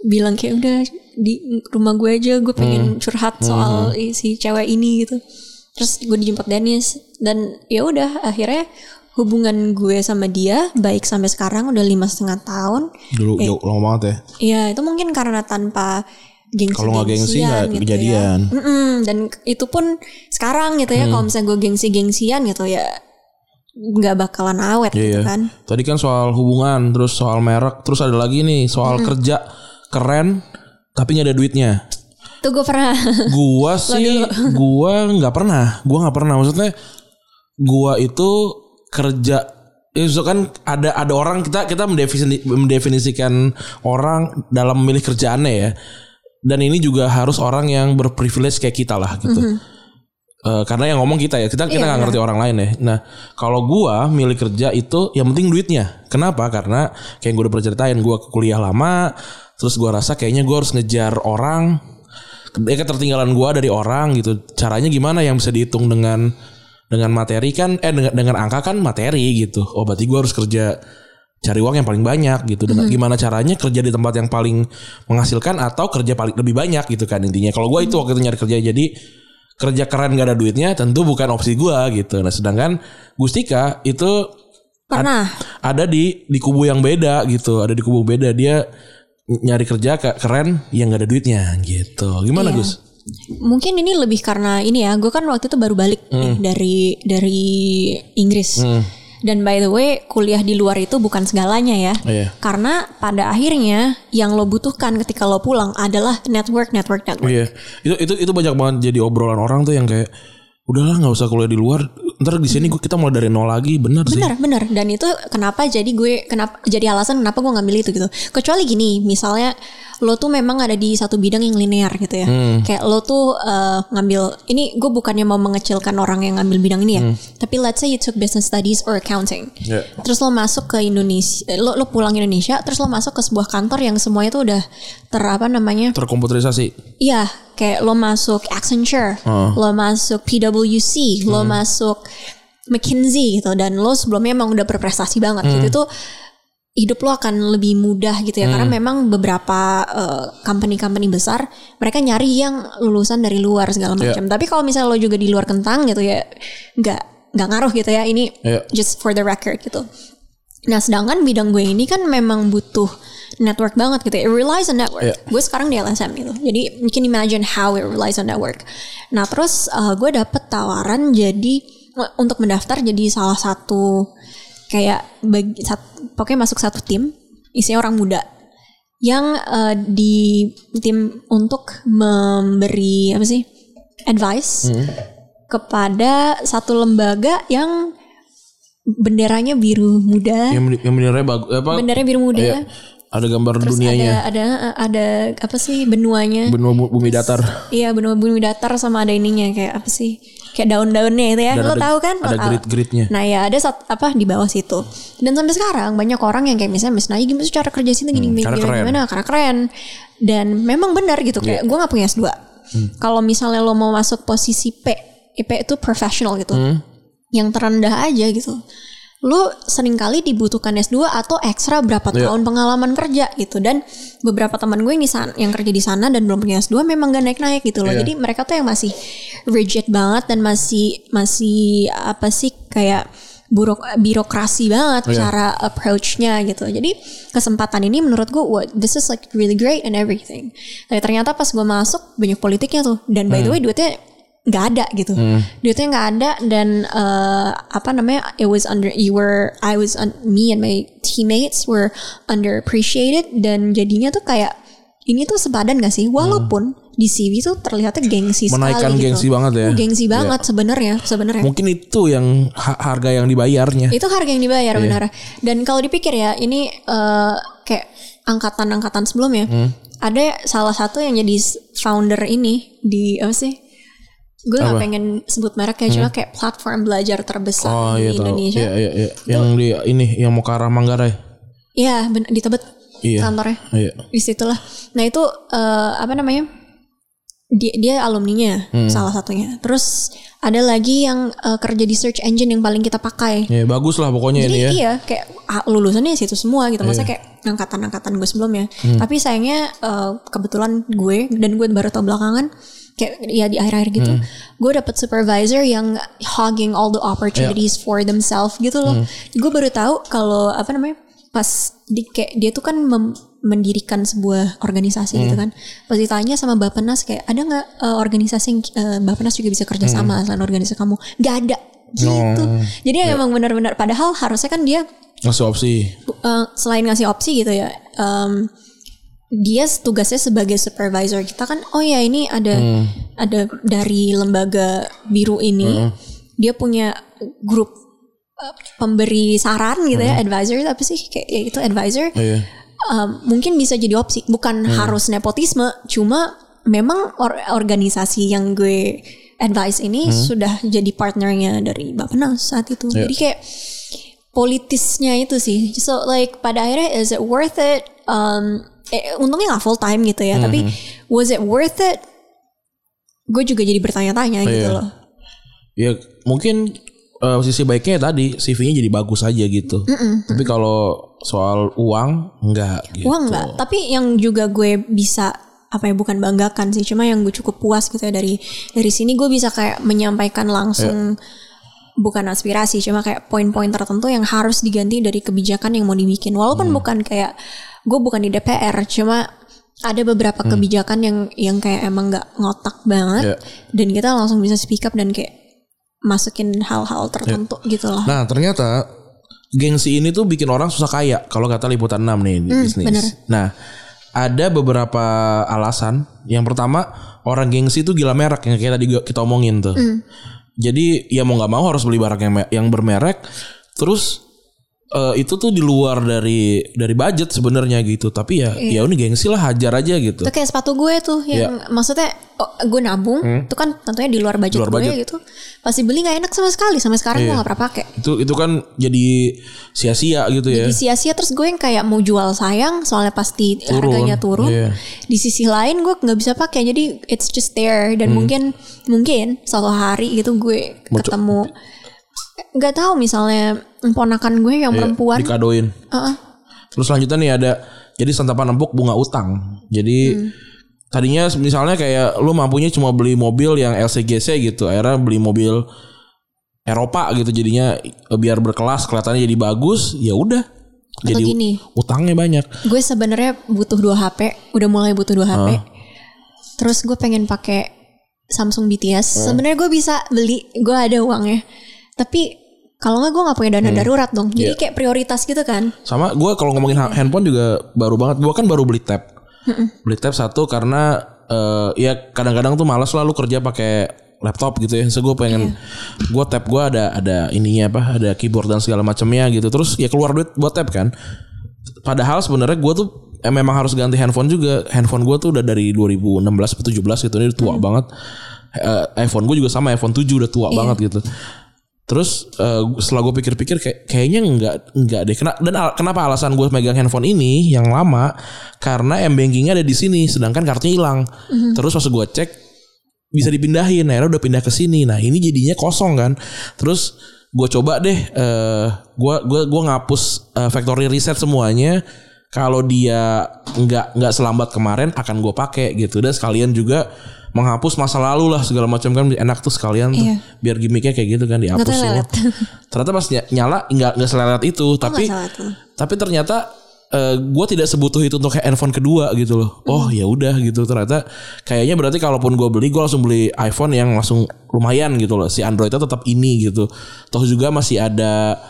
bilang kayak udah di rumah gue aja gue pengen curhat soal i- si cewek ini gitu. Terus gue dijemput Dennis dan ya udah akhirnya hubungan gue sama dia baik sampai sekarang udah lima setengah tahun. Dulu jauh lama banget ya. ya itu mungkin karena tanpa gengsi Kalau nggak gengsi nggak gitu kejadian. ya. Mm-mm, dan itu pun sekarang gitu ya kalau misalnya gue gengsi gengsian gitu ya nggak bakalan awet gitu Iya. kan Tadi kan soal hubungan, terus soal merek, terus ada lagi nih soal kerja keren tapi nggak ada duitnya. tuh gue pernah Gua sih, gua nggak pernah, gua nggak pernah. Maksudnya, gua itu kerja. Itu kan ada ada orang kita kita mendefinisi- mendefinisikan orang dalam memilih kerjaannya ya. Dan ini juga harus orang yang berprivilege kayak kita lah gitu. Eh, karena yang ngomong kita ya kita kita Iya, nggak ngerti orang lain ya. Nah kalau gua milih kerja itu yang penting duitnya. Kenapa? Karena kayak gue udah pernah ceritain gua kuliah lama, terus gua rasa kayaknya gua harus ngejar orang. Ya ketertinggalan gua dari orang gitu. Caranya gimana yang bisa dihitung dengan dengan materi kan? Eh dengan, dengan angka kan materi gitu. Oh berarti gua harus kerja cari uang yang paling banyak gitu. Dengan gimana caranya kerja di tempat yang paling menghasilkan atau kerja paling lebih banyak gitu kan intinya. Kalau gua itu waktu itu nyari kerja jadi kerja keren gak ada duitnya tentu bukan opsi gua gitu. Nah sedangkan Gustika itu pernah ada di di kubu yang beda gitu, ada di kubu beda dia nyari kerja ke- keren yang gak ada duitnya gitu. Gimana Iya. Gus? mungkin ini lebih karena ini ya gue kan waktu itu baru balik nih dari dari Inggris Hmm. Dan by the way kuliah di luar itu bukan segalanya ya Iya. karena pada akhirnya yang lo butuhkan ketika lo pulang adalah network network network Iya. Itu itu itu banyak banget jadi obrolan orang tuh yang kayak udahlah nggak usah kuliah di luar. Ntar di sini kita mulai dari nol lagi, bener, sih. Bener bener dan itu kenapa jadi gue kenapa jadi alasan kenapa gue ngambil itu gitu. Kecuali gini, misalnya lo tuh memang ada di satu bidang yang linear gitu ya. Kayak lo tuh eh, ngambil ini gue bukannya mau mengecilkan orang yang ngambil bidang ini ya. Tapi let's say you took business studies or accounting. Iya. Terus lo masuk ke Indonesia, eh, lo lo pulang Indonesia, terus lo masuk ke sebuah kantor yang semuanya tuh udah ter apa namanya? Terkomputerisasi. Iya, kayak lo masuk Accenture, lo masuk PwC, lo masuk McKinsey gitu dan lo sebelumnya emang udah berprestasi banget gitu tuh hidup lo akan lebih mudah gitu ya karena memang beberapa eh, company-company besar mereka nyari yang lulusan dari luar segala macam. Tapi kalau misalnya lo juga di luar kentang gitu ya nggak nggak ngaruh gitu ya ini Iya. just for the record gitu. Nah sedangkan bidang gue ini kan memang butuh network banget gitu. It relies on network. Iya. Gue sekarang di LSM gitu. Jadi you can imagine how it relies on network. Nah terus uh, gue dapet tawaran jadi untuk mendaftar jadi salah satu kayak bagi sat- pokoknya masuk satu tim isinya orang muda yang uh, di tim untuk memberi apa sih advice kepada satu lembaga yang benderanya biru muda, Yang yang benernya bagus apa? benderanya biru muda. Iya. Ada gambar Terus dunianya. ada ada ada apa sih benuanya? Benua bu- bumi datar. Iya benua bumi datar sama ada ininya kayak apa sih? Kayak daun-daunnya itu ya. Dan Lo ada- tahu kan? Ada grid-gridnya. Nah ya ada sat, apa di bawah situ. Dan sampai sekarang banyak orang yang kayak misalnya Miss Naya gimana cara kerja situ gini, Hmm, gini, gimana, keren. gimana karena keren. Dan memang benar gitu kayak gue gak punya S2. Hmm. Kalau misalnya lo mau masuk posisi P, P itu professional gitu. Hmm. Yang terendah aja gitu. Lo sering kali dibutuhkan S2 atau ekstra berapa Iya. tahun pengalaman kerja gitu dan beberapa teman gue yang di sana yang kerja di sana dan belum punya S2 memang gak naik-naik gitu loh. Iya. Jadi mereka tuh yang masih rigid banget dan masih masih apa sih kayak buruk birokrasi banget Iya. cara approach-nya gitu. Jadi kesempatan ini menurut gue, wah, this is like really great and everything. Tapi ternyata pas gue masuk banyak politiknya tuh. Dan by the Hmm. way duitnya nggak ada gitu. Duitnya nggak ada dan eh, apa namanya? It was under you were I was un- me and my teammates were underappreciated dan jadinya tuh kayak ini tuh sepadan gak sih? Walaupun di CV tuh terlihatnya gengsi Hmm. Menaikkan sekali gitu. gengsi banget ya. Oh, gengsi banget sebenarnya, sebenarnya. Mungkin itu yang ha- harga yang dibayarnya. Itu harga yang dibayar Iya. benar. Dan kalau dipikir ya, ini eh, kayak angkatan-angkatan sebelumnya. Hmm. Ada salah satu yang jadi founder ini di apa sih? Gue gak? Hmm. pengen sebut merek ya, cuma kayak platform belajar terbesar Oh di iya. Indonesia. Iya iya iya. Yang di ini yang mau ke arah Manggarai. Iya, di Tebet Iya. kantornya. Iya. Di situlah. Nah itu eh, apa namanya? Dia, dia alumninya Hmm. salah satunya. Terus ada lagi yang eh, kerja di search engine yang paling kita pakai. Ya bagus lah pokoknya Jadi ini ya. iya kayak ah, lulusannya situ semua gitu. Maksudnya Iya. kayak angkatan-angkatan gue sebelumnya. Hmm. Tapi sayangnya eh, kebetulan gue dan gue baru tau belakangan kayak ya di akhir-akhir gitu, Hmm. gue dapet supervisor yang hogging all the opportunities for themselves gitu loh. Hmm. Gue baru tahu kalau apa namanya pas di kayak dia tuh kan mem- mendirikan sebuah organisasi Hmm. gitu kan. Pas ditanya sama Bapenas kayak ada nggak eh, organisasi yang eh, Bapenas juga bisa kerja sama selain organisasi kamu? Gak ada gitu. Hmm. Oh. Jadi emang benar-benar padahal harusnya kan dia Ngasih opsi. uh, selain ngasih opsi gitu ya, um, dia tugasnya sebagai supervisor kita kan. Oh ya ini ada ada dari lembaga biru ini, dia punya grup uh, pemberi saran gitu ya, advisor apa sih kayak ya itu advisor. Iya. Um, mungkin bisa jadi opsi, bukan harus nepotisme, cuma memang or- organisasi yang gue advice ini sudah jadi partnernya dari Bapenas saat itu. Iya. Jadi kayak politisnya itu sih. So like pada akhirnya is it worth it? Um, eh, untungnya gak full time gitu ya. Tapi was it worth it? Gue juga jadi bertanya-tanya gitu Iya. loh. Ya mungkin eh, sisi baiknya ya tadi CV-nya jadi bagus aja gitu. Tapi kalau soal uang enggak gitu. Wah enggak. Tapi yang juga gue bisa apa ya bukan banggakan sih. Cuma yang gue cukup puas gitu ya dari dari sini gue bisa kayak menyampaikan langsung bukan aspirasi cuma kayak poin-poin tertentu yang harus diganti dari kebijakan yang mau dibikin. Walaupun bukan kayak gue bukan di DPR cuma ada beberapa kebijakan yang yang kayak emang nggak ngotak banget Iya. dan kita langsung bisa speak up dan kayak masukin hal-hal tertentu gitu loh. Nah ternyata gengsi ini tuh bikin orang susah kaya kalau kata liputan 6 nih di bisnis. bener. Nah ada beberapa alasan. Yang pertama orang gengsi itu gila merek yang kayak tadi kita omongin tuh. Jadi ya mau nggak mau harus beli barang yang yang bermerek. Terus eh, itu tuh di luar dari dari budget sebenarnya gitu. Tapi ya ya udah gengsi lah hajar aja gitu. Itu kayak sepatu gue tuh yang maksudnya oh, gue nabung itu kan tentunya di luar budget Hmm. Luar gue budget. gitu. Pasti beli nggak enak sama sekali sampai sekarang gue Iya. nggak pernah pakai. Itu itu kan jadi sia-sia gitu ya. Di sia-sia terus gue yang kayak mau jual sayang soalnya pasti Turun. harganya turun. Iya. Di sisi lain gue nggak bisa pakai jadi it's just there dan Hmm. mungkin mungkin suatu hari gitu gue Mau ketemu nggak tahu misalnya ponakan gue yang Iya, perempuan dikadoin. Heeh. Terus selanjutnya nih ada jadi santapan empuk bunga utang. Jadi tadinya misalnya kayak lu mampunya cuma beli mobil yang LCGC gitu, akhirnya beli mobil Eropa gitu jadinya eh, biar berkelas kelihatannya jadi bagus, ya udah Atau Jadi gini. utangnya banyak. gue sebenarnya butuh dua HP udah mulai butuh dua HP terus gue pengen pakai Samsung BTS sebenarnya gue bisa beli gue ada uangnya tapi kalau nggak gue nggak punya dana darurat dong jadi Iya. kayak prioritas gitu kan Sama gue kalau ngomongin ha- handphone juga baru banget. Gue kan baru beli tab. Beli tab satu karena eh, ya kadang-kadang tuh malas lalu kerja pakai laptop gitu ya. So gue pengen gue tab gue ada ada ininya apa? Ada keyboard dan segala macamnya gitu. Terus ya keluar duit buat tab kan. Padahal sebenarnya gue tuh eh, memang harus ganti handphone juga. Handphone gue tuh udah dari 2016 atau 17 gitu. Ini udah tua banget. Eh, iPhone gue juga sama iPhone 7 udah tua banget gitu. Terus eh, setelah gue pikir-pikir kayak kayaknya nggak nggak deh. Kena, dan al- kenapa alasan gue megang handphone ini yang lama? Karena m bankingnya ada di sini, sedangkan kartunya hilang. Terus pas gue cek bisa dipindahin, akhirnya udah pindah ke sini. Nah ini jadinya kosong kan. Terus gue coba deh, eh gue gua gua ngapus eh, factory reset semuanya. Kalau dia nggak nggak selambat kemarin akan gue pakai gitu. Dan sekalian juga menghapus masa lalu lah segala macam kan enak tuh sekalian tuh Iya. biar gimmicknya kayak gitu kan dihapus semua. Ternyata pas ny- nyala nggak nggak selelet itu, tapi salah tuh. tapi ternyata gue tidak sebutuh itu untuk kayak handphone kedua gitu loh. Oh ya udah gitu ternyata kayaknya berarti kalaupun gue beli gue langsung beli iPhone yang langsung lumayan gitu loh. Si Androidnya tetap ini gitu. Toh juga masih ada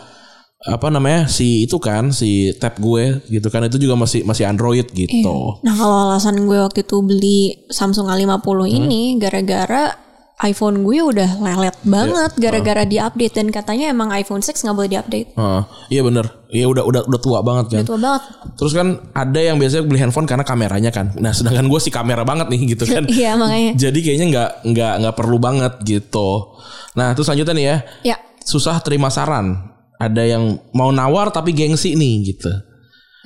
apa namanya si itu kan si tab gue gitu kan itu juga masih masih Android gitu. Nah kalau alasan gue waktu itu beli Samsung A50 Hmm. ini gara-gara iPhone gue udah lelet banget Iya. gara-gara diupdate dan katanya emang iPhone 6 nggak boleh diupdate. Heeh, iya bener Iya udah udah udah tua banget kan. Tua banget. Terus kan ada yang biasanya beli handphone karena kameranya kan. Nah sedangkan gue sih kamera banget nih gitu kan. Iya makanya. Jadi kayaknya nggak nggak nggak perlu banget gitu. Nah terus selanjutnya nih ya Ya. susah terima saran. Ada yang mau nawar tapi gengsi nih gitu.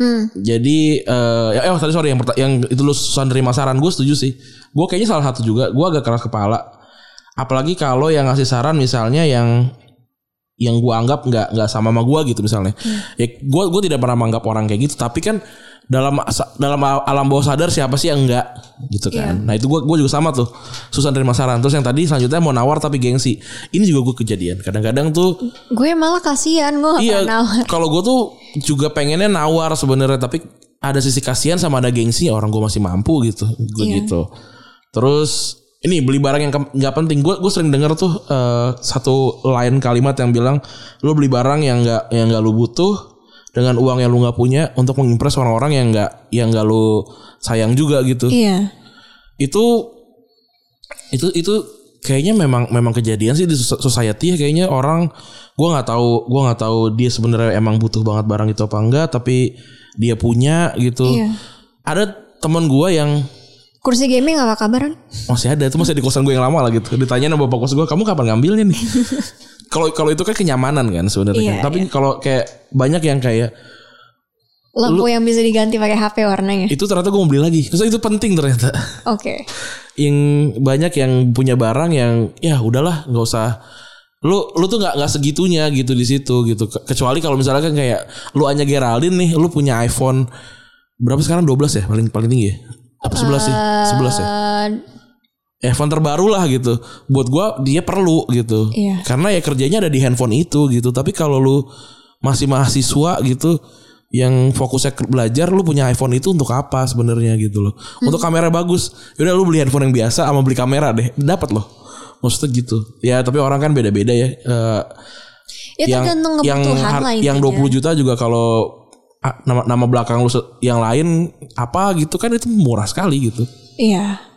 Hmm. Jadi eh ya eh, tadi sorry yang yang itu lu susah terima saran gue setuju sih. Gue kayaknya salah satu juga. Gue agak keras kepala. Apalagi kalau yang ngasih saran misalnya yang yang gue anggap nggak nggak sama sama gue gitu misalnya. Ya gue gue tidak pernah menganggap orang kayak gitu. Tapi kan dalam dalam alam bawah sadar siapa sih yang enggak gitu kan. Nah itu gue gue juga sama tuh susah terima saran. Terus yang tadi selanjutnya mau nawar tapi gengsi. Ini juga gue kejadian. Kadang-kadang tuh Gue malah kasihan gue iya nawar. kalau gue tuh juga pengennya nawar sebenarnya tapi ada sisi kasihan sama ada gengsi orang gue masih mampu gitu gue Iya. gitu terus ini beli barang yang nggak penting gue gue sering denger tuh eh, satu line kalimat yang bilang lo beli barang yang nggak yang nggak lo butuh dengan uang yang lo nggak punya untuk mengimpress orang-orang yang nggak yang nggak lo sayang juga gitu Iya. itu itu itu kayaknya memang memang kejadian sih di society ya kayaknya orang gua nggak tahu gua nggak tahu dia sebenarnya emang butuh banget barang itu apa enggak tapi dia punya gitu Iya. ada teman gua yang Kursi gaming apa kabaran? masih ada itu masih di kosan gue yang lama lah gitu ditanya sama bapak kos gue kamu kapan ngambilnya nih kalau kalau itu kan kenyamanan kan sebenarnya Iya, kan. tapi kalau kayak banyak yang kayak Lampu yang bisa diganti pakai HP warnanya. itu ternyata gue mau beli lagi. Terus itu penting ternyata. Oke. yang banyak yang punya barang yang ya udahlah nggak usah. Lu lu tuh nggak nggak segitunya gitu di situ gitu. Ke- kecuali kalau misalnya kan kayak lu hanya Geraldine nih lu punya iPhone berapa sekarang? 12 ya? Paling paling tinggi ya? Apa 11 sih? 11 ya IPhone terbaru lah gitu. Buat gua dia perlu gitu. Iya. karena ya kerjanya ada di handphone itu gitu. Tapi kalau lu masih mahasiswa gitu yang fokusnya belajar lu punya iPhone itu untuk apa sebenarnya gitu loh. Untuk kamera bagus. Yaudah lu beli handphone yang biasa sama beli kamera deh. Dapat loh. Maksudnya gitu. Ya tapi orang kan beda-beda ya. Eh, ya tergantung yang kebutuhan har- lah yang intinya. 20 juta juga kalau ah, nama nama belakang lu yang lain apa gitu kan itu murah sekali gitu. Iya.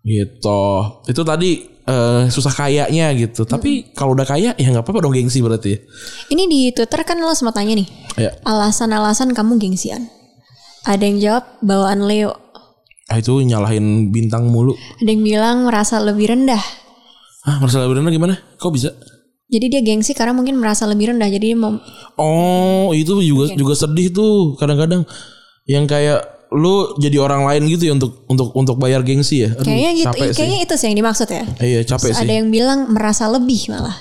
Gitu itu tadi eh, susah kayaknya gitu tapi kalau udah kaya ya nggak apa-apa dong gengsi berarti ya Ini di Twitter kan lo sempat tanya nih. ya Alasan-alasan kamu gengsian. Ada yang jawab bawaan Leo. ah, itu nyalahin bintang mulu Ada yang bilang merasa lebih rendah. ah masalah berenang gimana kok bisa Jadi dia gengsi karena mungkin merasa lebih rendah. Jadi dia mau oh itu juga juga sedih tuh kadang-kadang yang kayak lu jadi orang lain gitu ya untuk untuk untuk bayar gengsi ya Aduh, kayaknya gitu. capek sih Kayaknya itu sih yang dimaksud ya. Iya capek sih Ada yang bilang merasa lebih malah.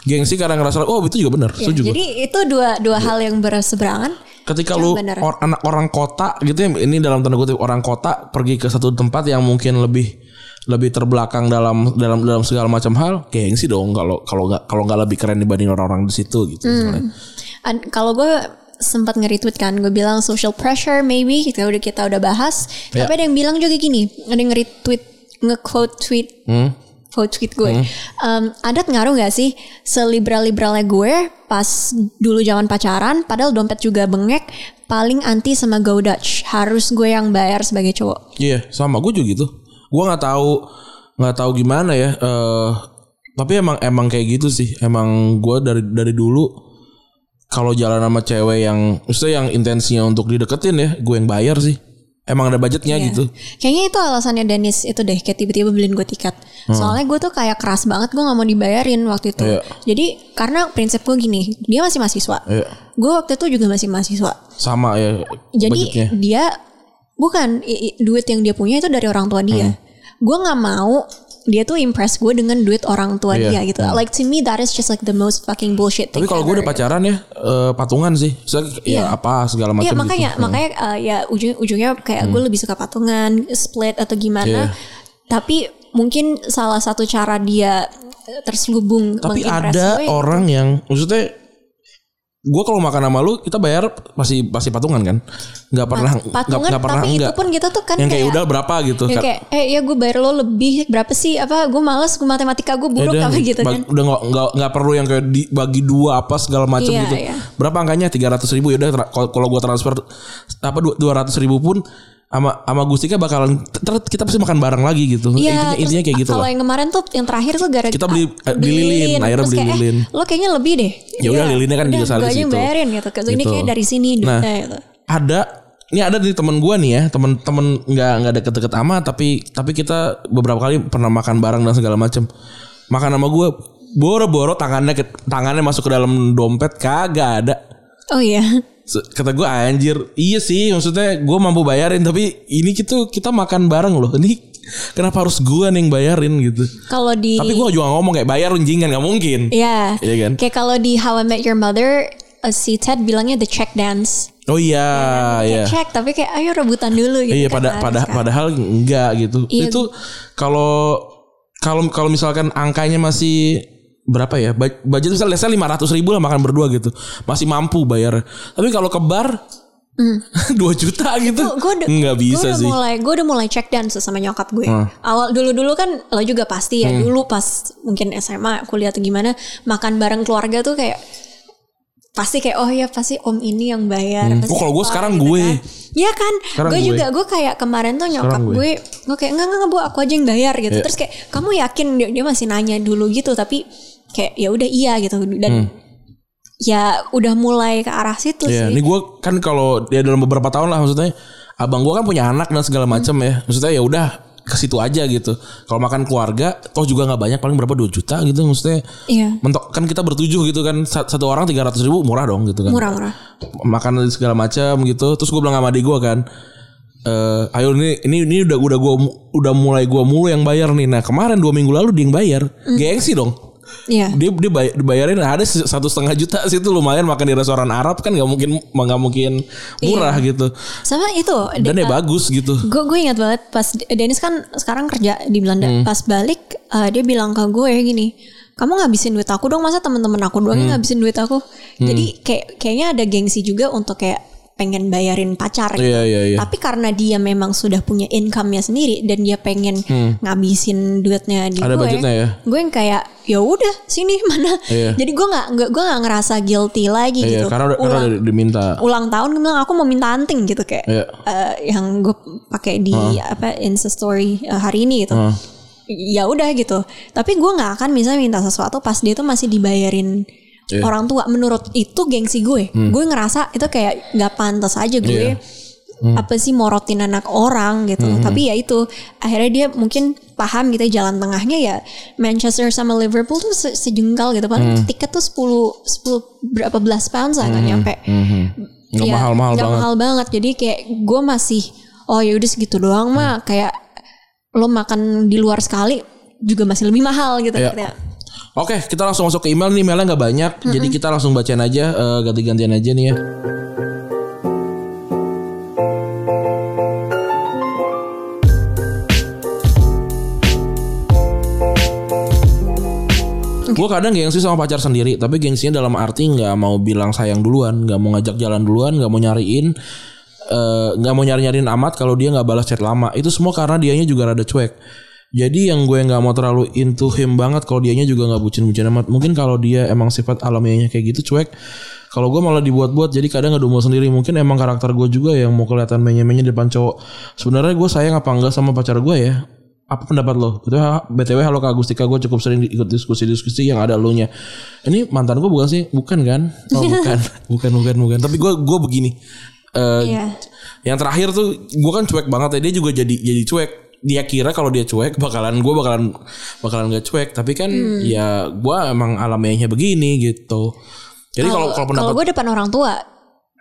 gengsi karena ngerasa oh itu juga benar Ya, setuju jadi itu dua dua hal yang berseberangan. ketika Ya, lu or- anak orang kota gitu ya ini dalam tanda kutip orang kota pergi ke satu tempat yang mungkin lebih lebih terbelakang dalam dalam dalam segala macam hal gengsi dong kalau kalau nggak kalau nggak lebih keren dibanding orang-orang di situ gitu Hmm. Kalau gue sempat nge-retweet kan gue bilang social pressure maybe kita udah kita udah bahas Ya. tapi ada yang bilang juga gini ada yang nge-retweet nge-quote tweet Hmm. quote tweet gue Em, adat ngaruh gak sih seliberal liberalnya gue pas dulu zaman pacaran padahal dompet juga bengek paling anti sama go Dutch harus gue yang bayar sebagai cowok Iya, sama gue juga gitu. Gue nggak tahu nggak tahu gimana ya. eh tapi emang emang kayak gitu sih. Emang gue dari dari dulu kalau jalan sama cewek yang maksudnya yang intensinya untuk dideketin ya, gue yang bayar sih. Emang ada budgetnya Iya. gitu. Kayaknya itu alasannya Dennis itu deh kayak tiba-tiba beliin gue tiket. Soalnya gue tuh kayak keras banget gue nggak mau dibayarin waktu itu. Hmm. Iya. Jadi karena prinsip gue gini, dia masih mahasiswa. Iya. Gue waktu itu juga masih mahasiswa. Sama ya Jadi budgetnya. dia bukan i- i- duit yang dia punya itu dari orang tua Hmm. dia. Gue nggak mau dia tuh impress gue dengan duit orang tua Iya. dia gitu. Like to me that is just like the most fucking bullshit Tapi thing kalau gue udah pacaran ya eh, patungan sih. Saya ya Iya. apa segala macam Iya gitu. makanya makanya uh, ya ujung ujungnya kayak gue lebih suka patungan, split atau Hmm. gimana. Iya. Tapi mungkin salah satu cara dia terselubung Tapi ada gue, orang yang maksudnya gue kalau makan sama lu kita bayar pasti pasti patungan kan? Nggak pernah nggak patungan pernah tapi enggak itu pun kita tuh kan yang kayak kayak udah berapa gitu ya kayak eh ya gue bayar lo lebih berapa sih? Apa gue males gue matematika gue buruk Udah, apa gitu kan. udah nggak nggak nggak perlu yang kayak dibagi dua apa segala macam Iya, gitu. iya. berapa angkanya? tiga ratus ribu ya udah kalau gue transfer apa dua ratus ribu pun sama sama Gustika bakalan ter- kita pasti makan bareng lagi gitu Iya, intinya terus intinya kayak gitu Kalau lah yang kemarin tuh yang terakhir tuh gara Kita beli- eh, beli lilin, akhirnya Terus beli kayak, eh, lilin. lo kayaknya lebih deh. Ya udah, Iya, lilinnya kan juga salah gue situ. bayarin gitu. Ini Gitu. kayak dari sini Nah. gitu. ada ini ada di teman gua nih ya teman-teman nggak nggak deket-deket amat tapi tapi kita beberapa kali pernah makan bareng dan segala macam makan sama gua boro-boro tangannya tangannya masuk ke dalam dompet kagak ada Oh iya. Kata gua anjir iya sih maksudnya gua mampu bayarin tapi ini gitu kita makan bareng loh ini kenapa harus gua nih yang bayarin gitu Kalau di tapi gua juga ngomong kayak bayar anjing kan nggak mungkin Iya. Iya kan? Kayak kalau di How I Met Your Mother uh, si Ted bilangnya the check dance. oh iya iya Kayak check tapi kayak ayo rebutan dulu gitu. Iya kan, pada pada kan. padahal enggak gitu. Iya. Itu kalau kalau kalau misalkan angkanya masih berapa ya? Budget misalnya saya lima ratus ribu lah makan berdua gitu, masih mampu bayar. Tapi kalau ke bar dua juta gitu, udah, nggak bisa gua udah sih. mulai gue udah mulai check dance sama nyokap gue Hmm. awal dulu dulu kan lo juga pasti ya dulu pas mungkin SMA kuliah atau gimana makan bareng keluarga tuh kayak pasti kayak oh ya pasti om ini yang bayar pasti Oh, kalau gue sekarang gitu gue. kan. Iya kan Sekarang gue gue. juga gue kayak kemarin tuh nyokap Sekarang gue. gue kayak nggak nggak bu aku aja yang bayar gitu Iya. terus kayak kamu yakin dia, dia masih nanya dulu gitu tapi kayak ya udah iya gitu. Dan ya udah mulai ke arah situ Hmm. Iya, sih. ini gue kan kalau dia dalam beberapa tahun lah maksudnya, abang gue kan punya anak dan segala macam ya. Maksudnya ya udah ke situ aja gitu. Kalau makan keluarga, toh juga nggak banyak, paling berapa 2 juta gitu. Maksudnya. Iya. Mentok kan kita bertujuh gitu kan Sa- satu orang tiga ratus ribu murah dong gitu kan. Murah-murah makan segala macam gitu. Terus gue bilang sama adik gue kan eh ayo ini ini ini udah udah gua udah mulai gua mulu yang bayar nih. Nah kemarin dua minggu lalu dia yang bayar. Gengsi dong iya. Dia dia bay- dibayarin ada satu setengah juta situ lumayan makan di restoran Arab kan nggak mungkin nggak mungkin murah gitu. Sama itu dan ya bagus gitu. Gue gue ingat banget pas Dennis kan sekarang kerja di Belanda. Hmm. pas balik eh, dia bilang ke gue gini kamu ngabisin duit aku dong masa teman-teman aku doang Hmm. ngabisin duit aku? Jadi kayak kayaknya ada gengsi juga untuk kayak pengen bayarin pacar gitu. Iya, iya, iya. tapi karena dia memang sudah punya income-nya sendiri dan dia pengen ngabisin duitnya di Hmm. Ada gue budgetnya ya? gue yang kayak ya udah sini mana Iya. jadi gue nggak nggak gue nggak ngerasa guilty lagi Iya, gitu karena udah, karena Ulang- udah diminta ulang tahun gue bilang aku mau minta anting gitu kayak Iya. eh, yang gue pakai di apa Insta Story eh, hari ini gitu. Ya udah gitu. Tapi gue nggak akan misalnya minta sesuatu pas dia tuh masih dibayarin Iya. orang tua. Menurut itu gengsi gue. Gue ngerasa itu kayak nggak pantas aja gue. Iya. Apa sih morotin anak orang gitu. Tapi ya itu akhirnya dia mungkin paham gitu jalan tengahnya ya Manchester sama Liverpool tuh se- sejengkal gitu. Paling tiket tuh 10 10 berapa belas pounds lah nggak nyampe. nggak Iya, mahal-mahal nggak banget mahal banget. Jadi kayak gue masih oh ya udah segitu doang mah kayak lo makan di luar sekali juga masih lebih mahal gitu. Kayak, Oke, kita langsung masuk ke email nih. Emailnya nggak banyak, jadi kita langsung bacain aja eh, ganti-gantian aja nih ya. Gue kadang gengsi sama pacar sendiri, tapi gengsinya dalam arti nggak mau bilang sayang duluan, nggak mau ngajak jalan duluan, nggak mau nyariin, eh, nggak mau nyari nyariin amat kalau dia nggak balas chat lama. Itu semua karena dianya juga rada cuek. Jadi yang gue nggak mau terlalu into him banget kalau dianya juga nggak bucin-bucin amat. Mungkin kalau dia emang sifat alamiahnya kayak gitu cuek. Kalau gue malah dibuat-buat jadi kadang ngedumel sendiri. Mungkin emang karakter gue juga yang mau kelihatan menye-menye di depan cowok. Sebenarnya gue sayang apa enggak sama pacar gue ya? apa pendapat lo? Betul BTW halo Kak Agustika gue cukup sering ikut diskusi-diskusi yang ada lo nya. Ini mantan gue bukan sih? Bukan kan? Oh bukan. bukan bukan bukan. Tapi gue gue begini. Eh Iya. Yang terakhir tuh gue kan cuek banget ya. Dia juga jadi jadi cuek. Dia kira kalau dia cuek bakalan gue bakalan bakalan gak cuek. Tapi kan Hmm. ya gue emang alamiahnya begini gitu. Jadi kalau kalau pendapat gue depan orang tua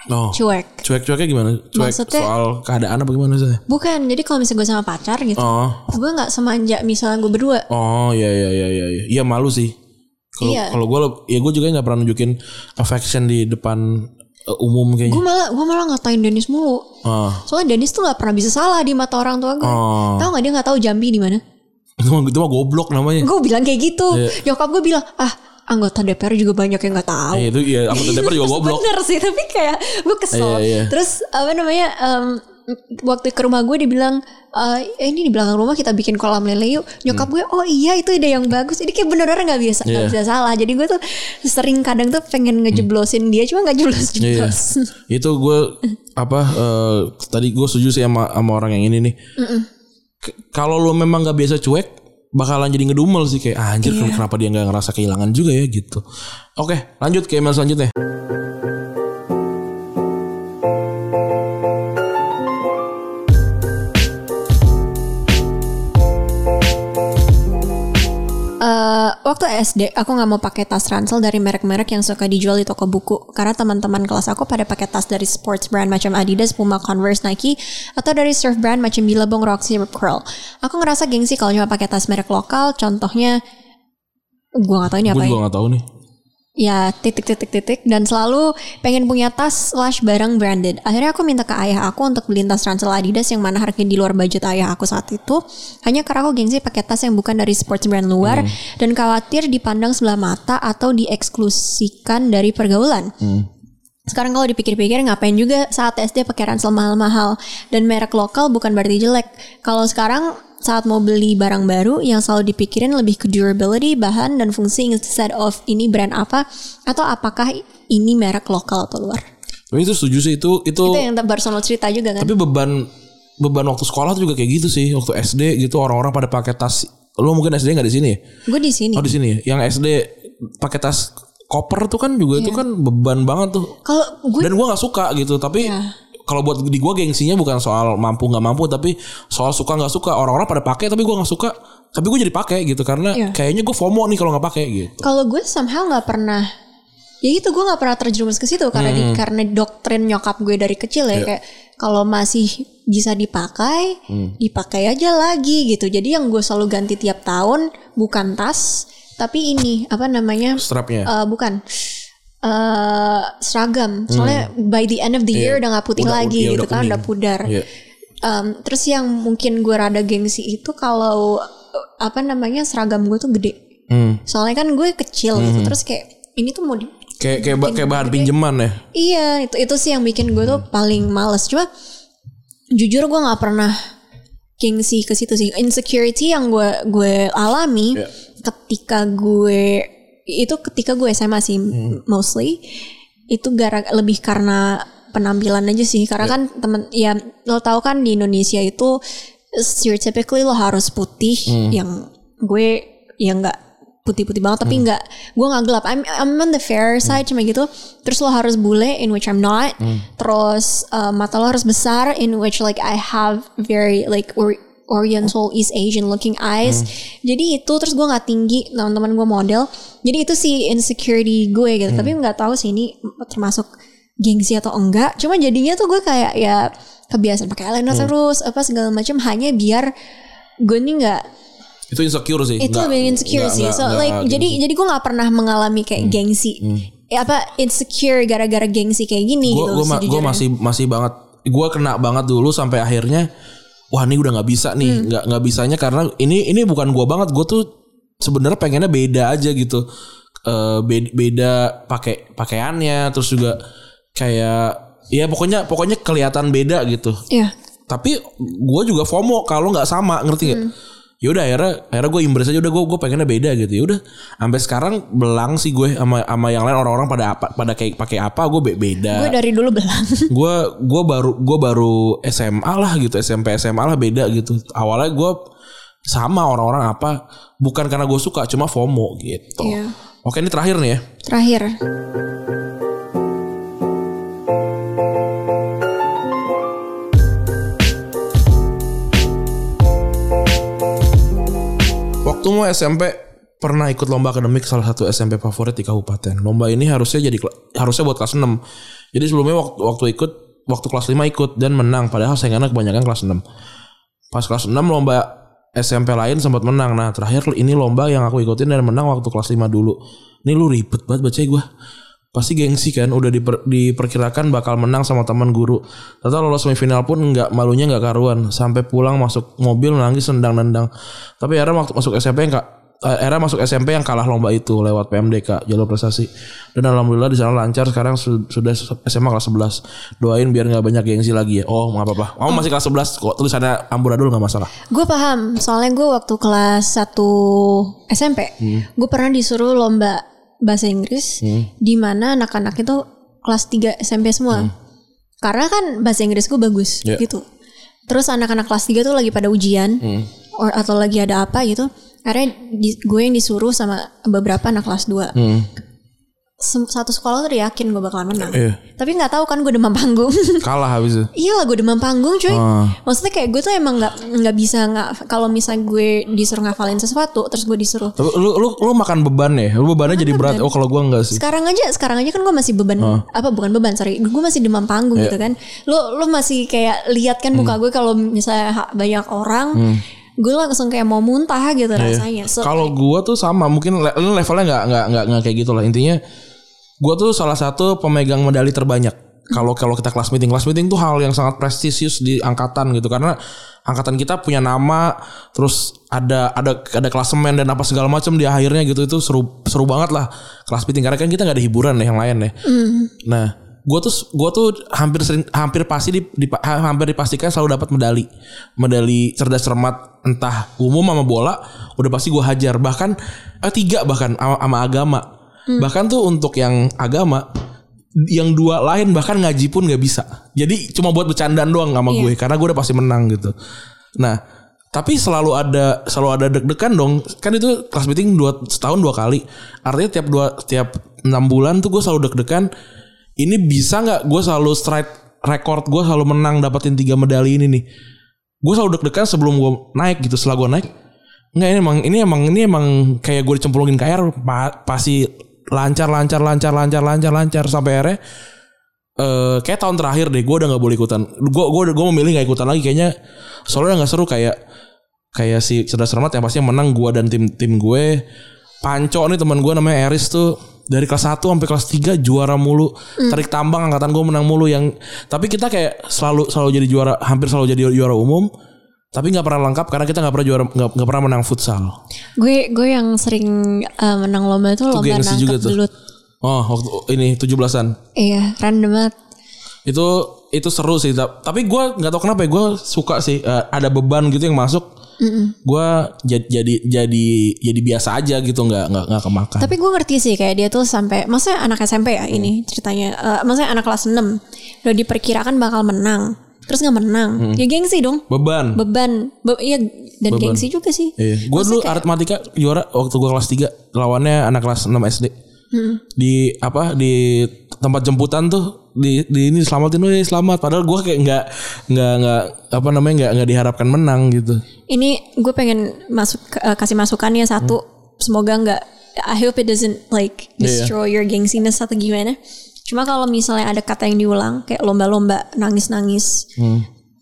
oh, cuek. cuek-cueknya gimana? Cuek Maksudnya- soal keadaan apa gimana sih? Bukan, jadi kalau misalnya gue sama pacar gitu, Oh. gue nggak semanja misalnya gue berdua. Oh iya iya iya iya iya. Iya malu sih. Kalau Iya. kalau gue ya gue juga nggak pernah nunjukin affection di depan eh, umum Gue kayaknya. malah gue malah ngatain Dennis mulu. Ah. Soalnya Dennis tuh nggak pernah bisa salah di mata orang tua gue. Oh. Tahu nggak dia nggak tahu Jambi di mana? Itu mah itu mah goblok namanya. Gue bilang kayak gitu. Iya. Nyokap gue bilang, ah anggota DPR juga banyak yang nggak tahu. Eh, itu ya anggota DPR juga goblok. Bener sih, tapi kayak gue Iya, kesel. iya. Terus apa namanya? em, waktu ke rumah gue dibilang eh ini di belakang rumah kita bikin kolam lele yuk. Nyokap gue, oh iya itu ide yang bagus. Jadi kayak bener-bener nggak biasa nggak Hmm. Iya. bisa salah. Jadi gue tuh sering kadang tuh pengen ngejeblosin dia, cuma nggak jeblos Iya. jeblos. itu gue apa eh, tadi gue setuju sih sama sama orang yang ini nih. Kalau lu memang nggak biasa cuek bakalan jadi ngedumel sih kayak ah, anjir Iya. kenapa dia nggak ngerasa kehilangan juga ya gitu. Oke lanjut ke email selanjutnya. Waktu SD aku nggak mau pakai tas ransel dari merek-merek yang suka dijual di toko buku karena teman-teman kelas aku pada pakai tas dari sports brand macam Adidas, Puma, Converse, Nike atau dari surf brand macam Billabong, Roxy, Rip Curl. Aku ngerasa gengsi kalau cuma pakai tas merek lokal. Contohnya, gua nggak tahu ini apa Gue ya. juga nggak tahu nih. Ya titik titik titik dan selalu pengen punya tas slash barang branded. Akhirnya aku minta ke ayah aku untuk beliin tas ransel Adidas yang mana harganya di luar budget ayah aku saat itu. Hanya karena aku gengsi pakai tas yang bukan dari sports brand luar dan khawatir dipandang sebelah mata atau dieksklusikan dari pergaulan. Sekarang kalau dipikir-pikir ngapain juga saat SD pakai ransel mahal-mahal dan merek lokal bukan berarti jelek. Kalau sekarang saat mau beli barang baru yang selalu dipikirin lebih ke durability, bahan dan fungsi instead of ini brand apa atau apakah ini merek lokal atau luar. Tapi itu setuju sih itu itu. Itu yang lo cerita juga kan. Tapi beban beban waktu sekolah tuh juga kayak gitu sih. Waktu SD gitu orang-orang pada pakai tas. Lo mungkin SD nggak di sini ya? Gue di sini. Oh di sini ya. Yang SD pakai tas koper tuh kan juga itu Iya. kan beban banget tuh. Kalau gue Dan gua nggak suka gitu. Tapi Iya. Kalau buat di gua gengsinya bukan soal mampu nggak mampu, tapi soal suka nggak suka. Orang-orang pada pakai tapi gua nggak suka. Tapi gue jadi pakai gitu karena Iya. kayaknya gue FOMO nih kalau nggak pakai gitu. kalau gue somehow nggak pernah ya itu gue nggak pernah terjerumus ke situ karena di, karena doktrin nyokap gue dari kecil ya kayak kalau masih bisa dipakai dipakai aja lagi gitu jadi yang gue selalu ganti tiap tahun bukan tas tapi ini apa namanya Strapnya. Eh, bukan eh seragam soalnya by the end of the year Iya. udah nggak putih Udah- lagi iya, gitu udah kan kuning. udah pudar Iya. Em, terus yang mungkin gue rada gengsi itu kalau eh, apa namanya seragam gue tuh gede Hmm. soalnya kan gue kecil gitu terus kayak ini tuh mau di Kayak kayak, ba- kayak bahan pinjaman ya. iya itu itu sih yang bikin gue tuh paling males cuma jujur gue nggak pernah gengsi ke situ sih insecurity yang gue gue alami Iya. ketika gue itu ketika gue SMA sih mostly. Itu gara lebih karena penampilan aja sih. Karena kan temen ya lo tau kan di Indonesia itu stereotypically lo harus putih yang gue yang nggak putih-putih banget tapi nggak gue nggak gelap. I'm I'm on the fair side cuma gitu. Terus lo harus bule in which I'm not. Terus uh, mata lo harus besar in which like I have very like or- Oriental East Asian looking eyes. Jadi itu terus gue nggak tinggi teman-teman gue model. Jadi itu sih insecurity gue gitu. Tapi nggak tahu sih ini termasuk gengsi atau enggak. Cuma jadinya tuh gue kayak ya kebiasaan pakai eyeliner terus apa segala macam. Hanya biar gue nih nggak Itu insecure sih. itu lebih insecure nggak- sih. nggak- so nggak like gengsi. jadi jadi gue nggak pernah mengalami kayak gengsi. Eh, apa insecure gara-gara gengsi kayak gini gue gitu gue ma- gua sejujurnya. masih masih banget. Gue kena banget dulu sampai akhirnya wah ini udah nggak bisa nih Hmm. nggak nggak bisanya karena ini ini bukan gue banget gue tuh sebenarnya pengennya beda aja gitu. Eh beda, beda pakai pakaiannya terus juga kayak ya pokoknya pokoknya kelihatan beda gitu. Iya. Tapi gue juga FOMO kalau nggak sama ngerti gak? Ya udah akhirnya akhirnya gue embrace aja udah gue gue pengennya beda gitu ya udah sampai sekarang belang sih gue sama sama yang lain orang-orang pada apa pada kayak pakai apa gue be- beda Gue dari dulu belang. gue gue baru gue baru SMA lah gitu SMP SMA lah beda gitu awalnya gue sama orang-orang apa bukan karena gue suka cuma FOMO gitu Iya. oke ini terakhir nih ya Terakhir. Mau SMP pernah ikut lomba akademik salah satu SMP favorit di kabupaten. Lomba ini harusnya jadi harusnya buat kelas 6 jadi sebelumnya waktu, waktu ikut waktu kelas 5 ikut dan menang. Padahal saingannya kebanyakan kelas 6 pas kelas 6 lomba SMP lain sempat menang. Nah terakhir ini lomba yang aku ikutin dan menang waktu kelas 5 dulu. Ini lu ribet banget baca gue pasti gengsi kan udah diper- diperkirakan bakal menang sama teman guru. Ternyata lolos semifinal pun nggak malunya nggak karuan. Sampai pulang masuk mobil nangis nendang-nendang tapi era waktu masuk SMP yang kak era masuk SMP yang kalah lomba itu lewat PMDK jalur prestasi. Dan alhamdulillah di sana lancar sekarang su- sudah SMA kelas 11 doain biar nggak banyak gengsi lagi ya. Oh nggak apa-apa. Kamu masih kelas 11 kok tulisannya amburadul nggak masalah. Gue paham, soalnya gue waktu kelas 1 SMP, gue pernah disuruh lomba bahasa Inggris, di mana anak-anak itu kelas 3 SMP semua. Karena kan bahasa Inggris gue bagus Ya. gitu. Terus anak-anak kelas 3 tuh lagi pada ujian, or- atau lagi ada apa gitu. Akhirnya di- gue yang disuruh sama beberapa anak kelas 2. hmm. Satu sekolah tuh yakin gue bakalan menang. Iya. Tapi nggak tahu kan gue demam panggung. kalah habis itu. Iya lah gue demam panggung cuy. Ah. Maksudnya kayak gue tuh emang nggak nggak bisa nggak kalau misalnya gue disuruh ngafalin sesuatu terus gue disuruh Tapi lu lu lu makan beban ya? Lu bebannya jadi berat. oh kalau gua enggak sih. Sekarang aja sekarang aja kan gue masih beban apa bukan beban sorry. Gue masih demam panggung gitu kan. Lo lo masih kayak lihat kan muka gue kalau misalnya banyak orang gue langsung kayak mau muntah gitu rasanya. So Kalau gua tuh sama, mungkin le- lu levelnya nggak nggak nggak nggak kayak gitu lah. Intinya gua tuh salah satu pemegang medali terbanyak. Kalau kalau kita kelas meeting, kelas meeting tuh hal yang sangat prestisius di angkatan gitu karena angkatan kita punya nama, terus ada ada ada klasemen dan apa segala macam di akhirnya gitu itu seru seru banget lah kelas meeting karena kan kita nggak ada hiburan nih yang lain ya. Nah, gua tuh gua tuh hampir sering hampir pasti di, di- hampir dipastikan selalu dapat medali. Medali cerdas cermat entah umum sama bola udah pasti gua hajar bahkan eh, tiga bahkan sama, sama agama. Bahkan tuh untuk yang agama yang dua lain bahkan ngaji pun nggak bisa. Jadi cuma buat bercandaan doang sama gue karena gue udah pasti menang gitu. Nah, tapi selalu ada selalu ada deg-degan dong. Kan itu kelas meeting dua setahun dua kali. Artinya tiap dua tiap enam bulan tuh gue selalu deg-degan. Ini bisa nggak gue selalu strike record gue selalu menang dapetin tiga medali ini nih. Gue selalu deg-degan sebelum gue naik gitu. Setelah gue naik, nggak ini emang ini emang ini emang kayak gue dicemplungin ke air pa- pasti lancar lancar lancar lancar lancar lancar sampai akhirnya eh kayak tahun terakhir deh gue udah nggak boleh ikutan. Gue gue gue memilih nggak ikutan lagi kayaknya soalnya nggak seru kayak kayak si cerdas cermat yang pasti yang menang gue dan tim tim gue. Panco nih teman gue namanya Eris tuh dari kelas 1 sampai kelas 3 juara mulu. Tarik tambang angkatan gue menang mulu yang tapi kita kayak selalu selalu jadi juara hampir selalu jadi juara umum tapi nggak pernah lengkap karena kita nggak pernah juara nggak pernah menang futsal. Gue gue yang sering eh, menang lomba itu lomba gengsi juga tuh. belut. Oh waktu ini 17-an iya random banget. Itu itu seru sih. Ta- tapi gue nggak tahu kenapa ya gue suka sih eh, ada beban gitu yang masuk. Gue jadi jadi jadi jadi biasa aja gitu nggak nggak nggak kemakan. Tapi gue ngerti sih kayak dia tuh sampai maksudnya anak SMP ya ini ceritanya. Eh, maksudnya anak kelas 6 udah diperkirakan bakal menang. Terus nggak menang. Ya gengsi dong. beban Beban. Be iya dan gengsi juga sih. Iya. Gue dulu aritmatika juara waktu gue kelas 3 lawannya anak kelas 6 SD. Di apa di tempat jemputan tuh di, di ini selamatin lu selamat padahal gue kayak nggak nggak nggak apa namanya nggak nggak diharapkan menang gitu. Ini gue pengen masuk eh, kasih masukannya satu. Semoga nggak I hope it doesn't like destroy your gengsiness atau gimana. Cuma kalau misalnya ada kata yang diulang kayak lomba-lomba nangis-nangis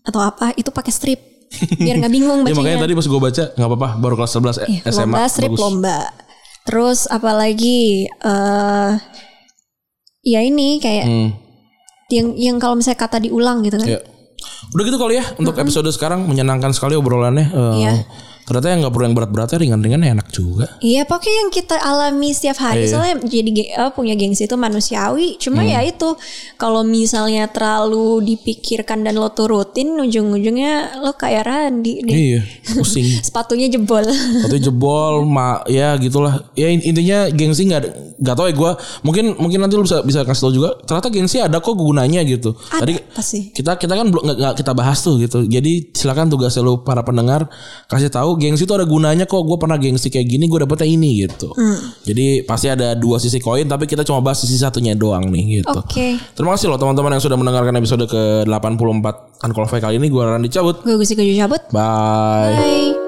atau apa itu pakai strip biar nggak bingung Ya bacanya. makanya tadi pas gue baca nggak apa-apa baru kelas 11 Iya, SMA lomba strip bagus. lomba. Terus apalagi eh ya ini kayak Hmm. yang yang kalau misalnya kata diulang gitu kan. Ya. Udah gitu kali ya untuk episode sekarang menyenangkan sekali obrolannya. Eh, Iya. Ternyata yang nggak perlu yang berat-beratnya ringan-ringan enak juga. Iya pokoknya yang kita alami setiap hari Iya. soalnya jadi eh, punya gengsi itu manusiawi cuma Hmm. ya itu kalau misalnya terlalu dipikirkan dan lo turutin ujung-ujungnya lo kayak Randi deh. Iya, pusing. sepatunya jebol Atau jebol, ma, ya gitulah. Ya in- intinya gengsi nggak nggak tahu ya gue. Mungkin mungkin nanti lu bisa bisa kasih tau juga. Ternyata gengsi ada kok gunanya gitu. ada Tadi pasti kita kita kan belum nggak kita bahas tuh gitu. Jadi silakan tugas lu para pendengar kasih tahu gengsi itu ada gunanya kok. Gue pernah gengsi kayak gini, gue dapetnya ini gitu. Jadi pasti ada dua sisi koin, tapi kita cuma bahas sisi satunya doang nih gitu. oke Terima kasih loh teman-teman yang sudah mendengarkan episode ke 84 Unqualified kali ini. Gue Randy cabut. gue gusi keju cabut Bye. bye